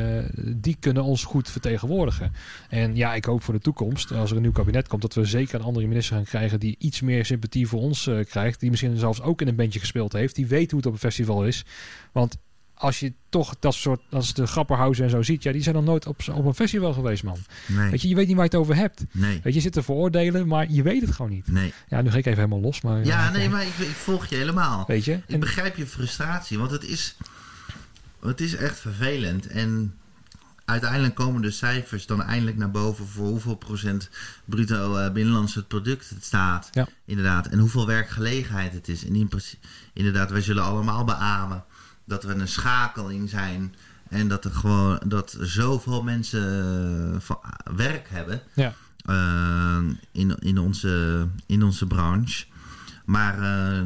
die kunnen ons goed vertegenwoordigen. En ja, ik hoop voor de toekomst, als er een nieuw kabinet komt, dat we zeker een andere minister gaan krijgen die iets meer sympathie voor ons eh, krijgt. Die misschien zelfs ook in een bandje gespeeld heeft. Die weet hoe het op een festival is. Want als je toch dat soort, als de grapperhuizen en zo ziet, ja, die zijn nog nooit op, op een festival geweest, man. nee, Weet je, je weet niet waar je het over hebt. nee, Weet je, je zit te veroordelen, maar je weet het gewoon niet. nee. Ja, nu ga ik even helemaal los, maar... Ja, eh, nee, maar ik, ik volg je helemaal. Weet je? Ik En, begrijp je frustratie, want het is, het is echt vervelend. En uiteindelijk komen de cijfers dan eindelijk naar boven voor hoeveel procent bruto eh, binnenlands het product het staat. Ja. Inderdaad. En hoeveel werkgelegenheid het is. En in, principe- inderdaad, wij zullen allemaal beamen dat we een schakeling zijn. En dat er gewoon dat zoveel mensen eh, werk hebben ja, eh, in, in, onze, in onze branche. Maar eh,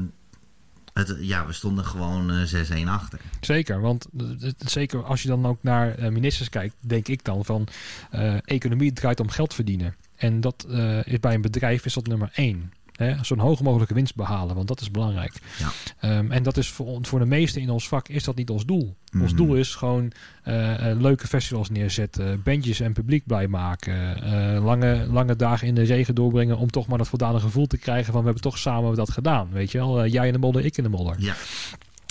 het, ja, we stonden gewoon eh 6-1 achter. zeker. Want zeker als je dan ook naar ministers kijkt, denk ik dan van... economie draait om geld verdienen. En dat is bij een bedrijf is dat nummer één. Zo'n hoog mogelijke winst behalen, want dat is belangrijk. Ja. Ehm, en dat is voor, voor de meesten in ons vak is dat niet ons doel. Ons Mhm. doel is gewoon eh, eh, leuke festivals neerzetten, bandjes en publiek blij maken, eh, lange, lange dagen in de regen doorbrengen om toch maar dat voldane gevoel te krijgen van we hebben toch samen dat gedaan, weet je wel? Jij in de modder, ik in de modder. Ja,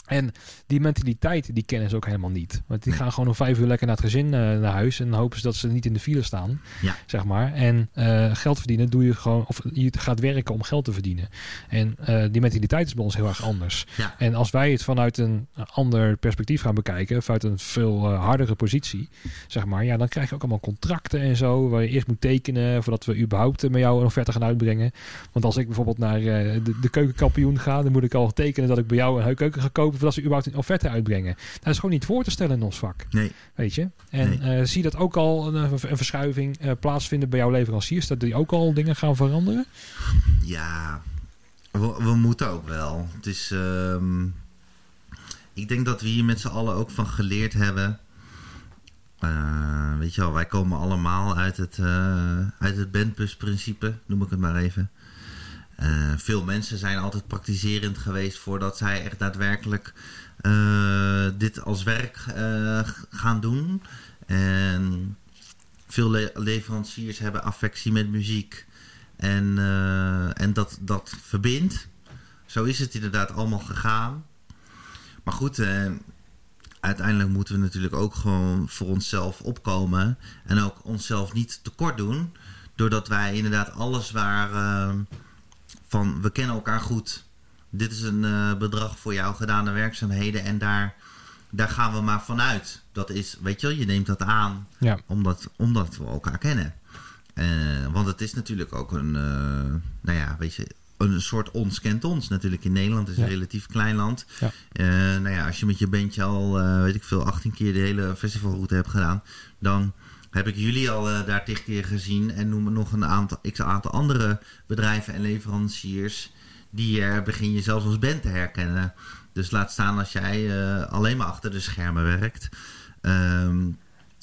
En die mentaliteit, die kennen ze ook helemaal niet. Want die gaan gewoon om vijf uur lekker naar het gezin eh, naar huis. En hopen ze dat ze niet in de file staan. Ja. Zeg maar. En eh, geld verdienen doe je gewoon... Of je gaat werken om geld te verdienen. En eh, die mentaliteit is bij ons heel erg anders. Ja. En als wij het vanuit een ander perspectief gaan bekijken... vanuit een veel hardere positie, zeg maar... Ja, dan krijg je ook allemaal contracten en zo... waar je eerst moet tekenen voordat we überhaupt met jou een offerte gaan uitbrengen. Want als ik bijvoorbeeld naar de, de keukenkampioen ga... dan moet ik al tekenen dat ik bij jou een keuken ga kopen voordat ze überhaupt een offerte uitbrengen. Dat is gewoon niet voor te stellen in ons vak. Nee. Weet je? En Nee. eh, zie je dat ook al een, een verschuiving eh, plaatsvinden bij jouw leveranciers? Dat die ook al dingen gaan veranderen? Ja, we, we moeten ook wel. Het is, ehm, ik denk dat we hier met z'n allen ook van geleerd hebben. Eh, weet je wel, wij komen allemaal uit het, eh uit het bandbusprincipe, noem ik het maar even. Eh, veel mensen zijn altijd praktiserend geweest voordat zij echt daadwerkelijk eh, dit als werk eh, gaan doen. En veel le- leveranciers hebben affectie met muziek. En, en dat, dat verbindt. Zo is het inderdaad allemaal gegaan. Maar goed, uiteindelijk moeten we natuurlijk ook gewoon voor onszelf opkomen. En ook onszelf niet tekort doen. Doordat wij inderdaad alles waar van we kennen elkaar goed. Dit is een eh, bedrag voor jouw gedane werkzaamheden. En daar, daar gaan we maar vanuit. Dat is, weet je wel, je neemt dat aan Ja. omdat, omdat we elkaar kennen. Eh, want het is natuurlijk ook een, eh, nou ja, weet je, een soort ons kent ons natuurlijk in Nederland. Het is een relatief klein land. Ja. Nou ja, als je met je bandje al, weet ik veel, 18 keer de hele festivalroute hebt gedaan, dan heb ik jullie al eh, daar tig keer gezien. En noem nog een aantal, aantal andere bedrijven en leveranciers die er begin je zelfs als band te herkennen. Dus laat staan als jij eh, alleen maar achter de schermen werkt. Ehm,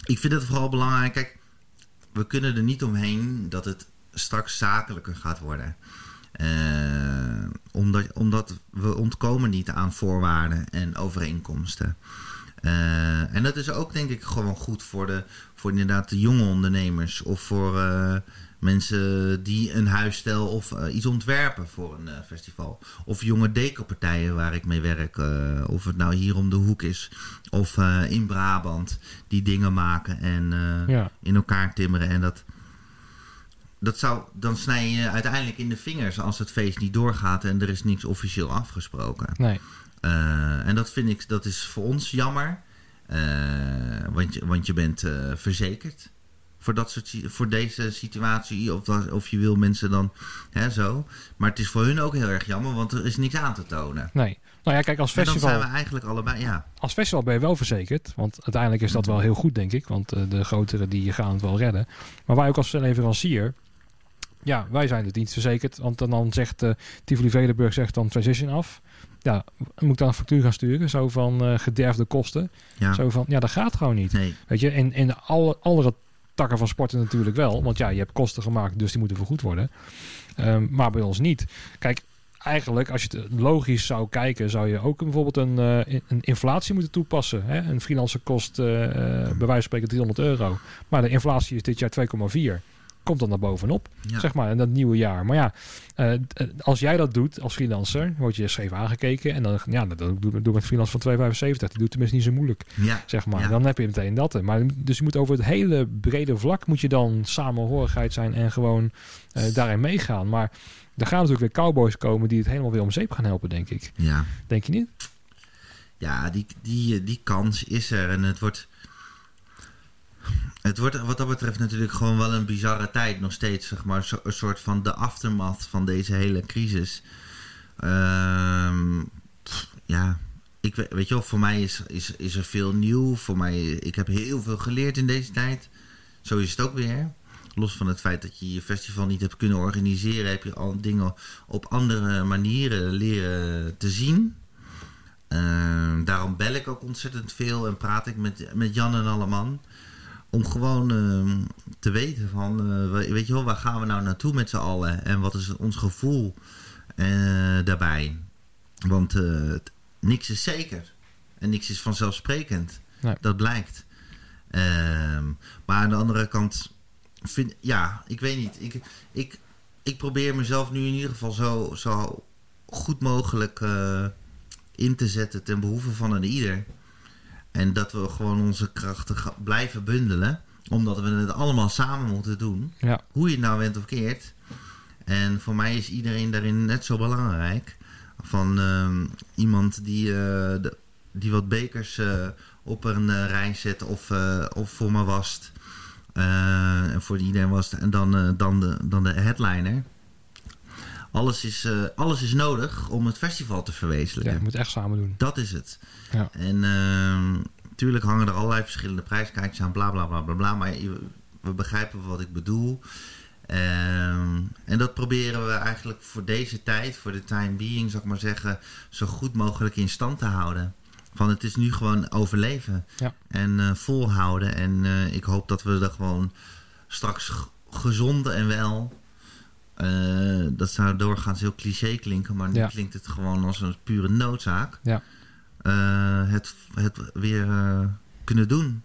ik vind het vooral belangrijk. Kijk, we kunnen er niet omheen dat het straks zakelijker gaat worden. Eh, omdat, omdat we ontkomen niet aan voorwaarden en overeenkomsten. Eh, en dat is ook denk ik gewoon goed voor, de, voor inderdaad de jonge ondernemers. Of voor eh, mensen die een huisstijl of eh, iets ontwerpen voor een festival. Of jonge decopartijen waar ik mee werk. of het nou hier om de hoek is of in Brabant. Die dingen maken en Ja. in elkaar timmeren. En dat, dat zou, dan snij je uiteindelijk in de vingers als het feest niet doorgaat en er is niks officieel afgesproken. Nee. Eh, en dat vind ik, dat is voor ons jammer. Eh, want, je, want je bent eh, verzekerd voor, dat soort, voor deze situatie. Of, dat- of je wil mensen dan hè, zo. Maar het is voor hun ook heel erg jammer, want er is niks aan te tonen. Nee. Nou ja, kijk, als En dan festival, zijn we eigenlijk allebei, ja. als festival ben je wel verzekerd. Want uiteindelijk is dat wel heel goed, denk ik. Want de grotere die gaan het wel redden. Maar wij ook als leverancier... Ja, wij zijn het niet verzekerd. Want dan, zegt uh, Tivoli Vredenburg zegt dan transition af. Ja, moet ik dan een factuur gaan sturen? Zo van eh, gederfde kosten. ja. Zo van, ja, dat gaat gewoon niet. Nee, Weet je, en in alle andere takken van sporten natuurlijk wel. Want ja, je hebt kosten gemaakt, dus die moeten vergoed worden. Ehm, maar bij ons niet. Kijk, eigenlijk, als je het logisch zou kijken, zou je ook bijvoorbeeld een, eh, een inflatie moeten toepassen. Hè? Een freelancer kost eh, bij wijze van spreken 300 euro. Maar de inflatie is dit jaar 2,4. Komt dan naar bovenop, ja. zeg maar, in dat nieuwe jaar. Maar ja, eh, eh, als jij dat doet als freelancer, word je scheef aangekeken. En dan, ja, dat doe, doe met freelance van 2,75. Die doet tenminste niet zo moeilijk ja. zeg maar. Ja. Dan heb je meteen dat. Maar dus je moet over het hele brede vlak moet je dan samenhorigheid zijn en gewoon eh, daarin meegaan. Maar er gaan natuurlijk weer cowboys komen die het helemaal weer om zeep gaan helpen, denk ik. ja. Denk je niet? Ja, die, die, die kans is er. En het wordt. Het wordt wat dat betreft natuurlijk gewoon wel een bizarre tijd nog steeds, zeg maar. Zo- Een soort van de aftermath van deze hele crisis. Ehm, ja, ik, we- weet je wel, voor mij is, is, is er veel nieuw. Voor mij, ik heb heel veel geleerd in deze tijd. Zo is het ook weer. Los van het feit dat je je festival niet hebt kunnen organiseren, heb je al dingen op andere manieren leren te zien. Ehm, daarom bel ik ook ontzettend veel en praat ik met, met Jan en Alleman. Om gewoon ehm, te weten van, eh, we- weet je wel, waar gaan we nou naartoe met z'n allen? En wat is ons gevoel eh, daarbij? Want eh, niks is zeker. En niks is vanzelfsprekend. Nee. Dat blijkt. Ehm, maar aan de andere kant, vind, ja, ik weet niet. Ik, ik, ik probeer mezelf nu in ieder geval zo, zo goed mogelijk in te zetten ten behoeve van een ieder. En dat we gewoon onze krachten blijven bundelen. Omdat we het allemaal samen moeten doen. Ja. Hoe je het nou bent of keert. En voor mij is iedereen daarin net zo belangrijk. Van ehm, iemand die, eh, de, die wat bekers eh, op een eh, rij zet of, of voor me wast. En voor iedereen was en dan, dan, de, dan de headliner. Alles is, eh, alles is nodig om het festival te Ja, verwezenlijken. je moet het echt samen doen. Dat is het. Ja. En natuurlijk hangen er allerlei verschillende prijskaartjes aan, bla bla bla bla bla. Maar je- we begrijpen wat ik bedoel. Ehm, en dat proberen we eigenlijk voor deze tijd, voor de time being, zou ik maar zeggen, zo goed mogelijk in stand te houden. Van het is nu gewoon overleven Ja. en eh, volhouden. En eh, ik hoop dat we er gewoon straks gezond en wel. Eh, dat zou doorgaans heel cliché klinken, maar nu Ja. klinkt het gewoon als een pure noodzaak. Ja. eh, het, het weer eh, kunnen doen.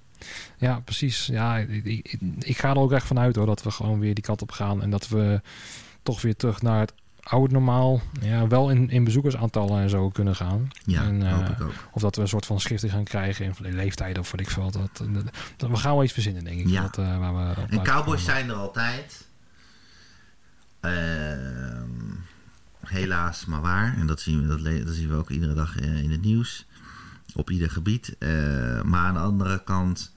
Ja, precies. Ja, ik, ik, ik ga er ook echt vanuit hoor dat we gewoon weer die kant op gaan. En dat we toch weer terug naar het oude normaal. Ja, wel in, in bezoekersaantallen en zo kunnen gaan. Ja, En, hoop ik ook. Of dat we een soort van schifting gaan krijgen in leeftijden of wat ik veel. Dat, dat, dat- we gaan wel iets verzinnen, denk ik. Ja. Dat, waar we En cowboys zijn er altijd. Ehm, helaas maar waar. En dat zien we, dat, zien we ook iedere dag eh, in het nieuws. Op ieder gebied. Eh, maar aan de andere kant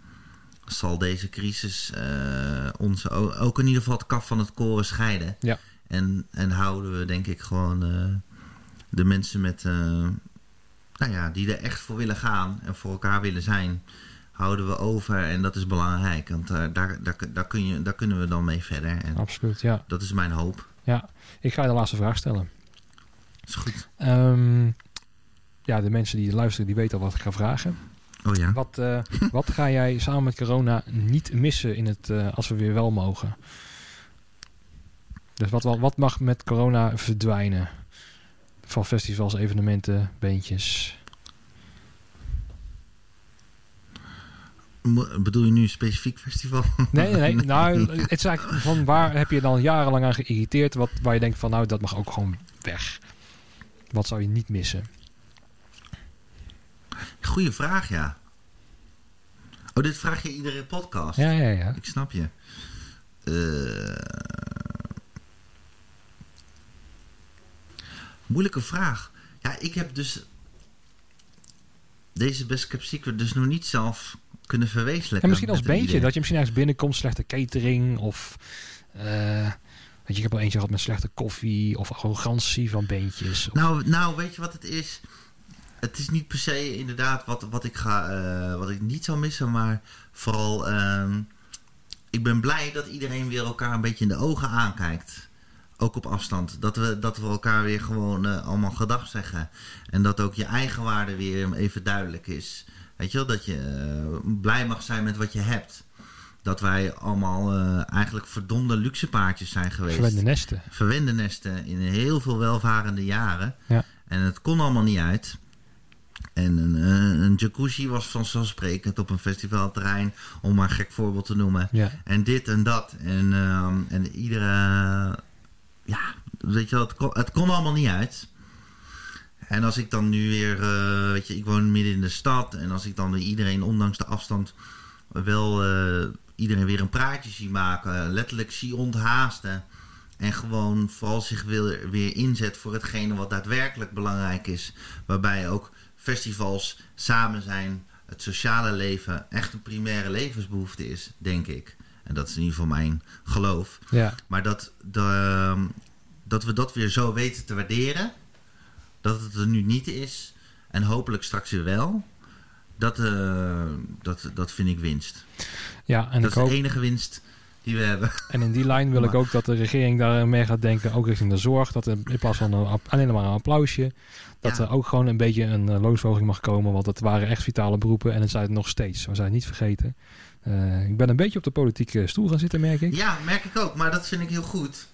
zal deze crisis eh, ons ook in ieder geval het kaf van het koren scheiden. Ja. En, en houden we denk ik gewoon de mensen met, nou ja, die er echt voor willen gaan en voor elkaar willen zijn, houden we over. En dat is belangrijk, want eh, daar, daar, daar, kun je, daar kunnen we dan mee verder. En Absoluut, ja. dat is mijn hoop. ja. Ik ga je de laatste vraag stellen. Is goed. Ehm, ja, de mensen die luisteren, die weten al wat ik ga vragen. Oh ja. Wat, eh, wat ga jij samen met corona niet missen in het, eh, als we weer wel mogen? Dus wat, wat, wat mag met corona verdwijnen? Van festivals, evenementen, beentjes. Bedoel je nu een specifiek festival? Nee, nee, nee. Nou, het is eigenlijk van waar heb je dan jarenlang aan geïrriteerd? Wat, waar je denkt van nou, dat mag ook gewoon weg. Wat zou je niet missen? Goeie vraag, ja. Oh, dit vraag je iedere podcast. Ja, ja, ja. Ik snap je. Eh, moeilijke vraag. Ja, ik heb dus deze Best Kept Secret dus nog niet zelf kunnen verwezenlijken. En misschien als beentje, idee. dat je misschien ergens binnenkomt, slechte catering of... eh, weet je, ik heb al eentje gehad met slechte koffie of arrogantie van beentjes. Of, Nou, nou, weet je wat het is? Het is niet per se inderdaad wat, wat, ik, ga, eh, wat ik niet zou missen, maar vooral... ehm, ik ben blij dat iedereen weer elkaar een beetje in de ogen aankijkt. Ook op afstand. Dat we, dat we elkaar weer gewoon eh, allemaal gedag zeggen. En dat ook je eigen waarde weer even duidelijk is. Weet je wel, dat je eh, blij mag zijn met wat je hebt. Dat wij allemaal eh, eigenlijk verdomde luxe paardjes zijn geweest verwende nesten. verwende nesten in heel veel welvarende jaren. Ja. En het kon allemaal niet uit. En een, eh, een jacuzzi was vanzelfsprekend op een festivalterrein, om maar een gek voorbeeld te noemen. Ja. En dit en dat. En, ehm, en iedere. Ja, weet je wel, het kon, het kon allemaal niet uit. En als ik dan nu weer. eh, weet je, ik woon midden in de stad. En als ik dan weer iedereen, ondanks de afstand. wel eh, iedereen weer een praatje zie maken. Letterlijk zie onthaasten. En gewoon vooral zich weer, weer inzet voor hetgene wat daadwerkelijk belangrijk is. Waarbij ook festivals samen zijn. Het sociale leven echt een primaire levensbehoefte is, denk ik. En dat is in ieder geval mijn geloof. Ja. Maar dat, de, dat we dat weer zo weten te waarderen. Dat het er nu niet is. En hopelijk straks weer wel. Dat, eh, dat, dat vind ik winst. ja, en dat is hoop... de enige winst die we hebben. En in die lijn wil ik ook dat de regering daar mee gaat denken, ook richting de zorg. Dat er in plaats van een, alleen maar een applausje, dat Ja. er ook gewoon een beetje een eh, loonsverhoging mag komen. Want het waren echt vitale beroepen en het zijn het nog steeds. We zijn het niet vergeten. Eh, ik ben een beetje op de politieke stoel gaan zitten, merk ik. Ja, merk ik ook. Maar dat vind ik heel goed.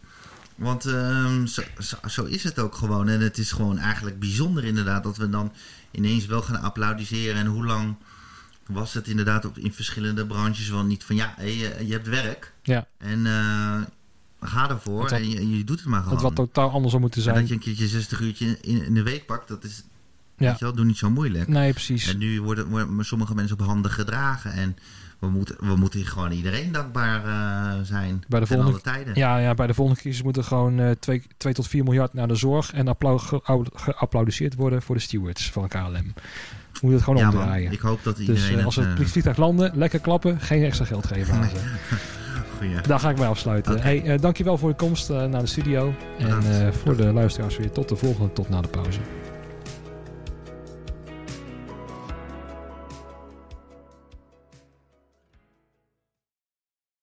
Want ehm, zo, zo, zo is het ook gewoon. En het is gewoon eigenlijk bijzonder inderdaad dat we dan ineens wel gaan applaudisseren. En hoe lang was het inderdaad ook in verschillende branches wel niet van ja, je, hebt werk. Ja. En eh, ga ervoor had- en je, je doet het maar gewoon. Het wat totaal anders zou moeten En zijn. dat je een keertje 60 uurtje in, in de week pakt, dat is, Ja. weet je wel, doe niet zo moeilijk. Nee, precies. En nu worden, worden sommige mensen op handen gedragen. En we moeten, we moeten gewoon iedereen dankbaar eh, zijn. Bij de volgende- alle tijden. Ja, ja, bij de volgende crisis moet er gewoon 2 tot 4 miljard naar de zorg en applau- ge- geapplaudiseerd worden voor de stewards van KLM. We moeten het gewoon Ja, man. omdraaien. Ik hoop dat Dus iedereen eh, als we het... eh, vliegtuig landen, lekker klappen, geen extra geld geven aan ze. je. Daar ga ik bij afsluiten. Oké. Hey, eh, dankjewel voor de komst eh, naar de studio. En eh, voor de luisteraars weer tot de volgende, tot na de pauze.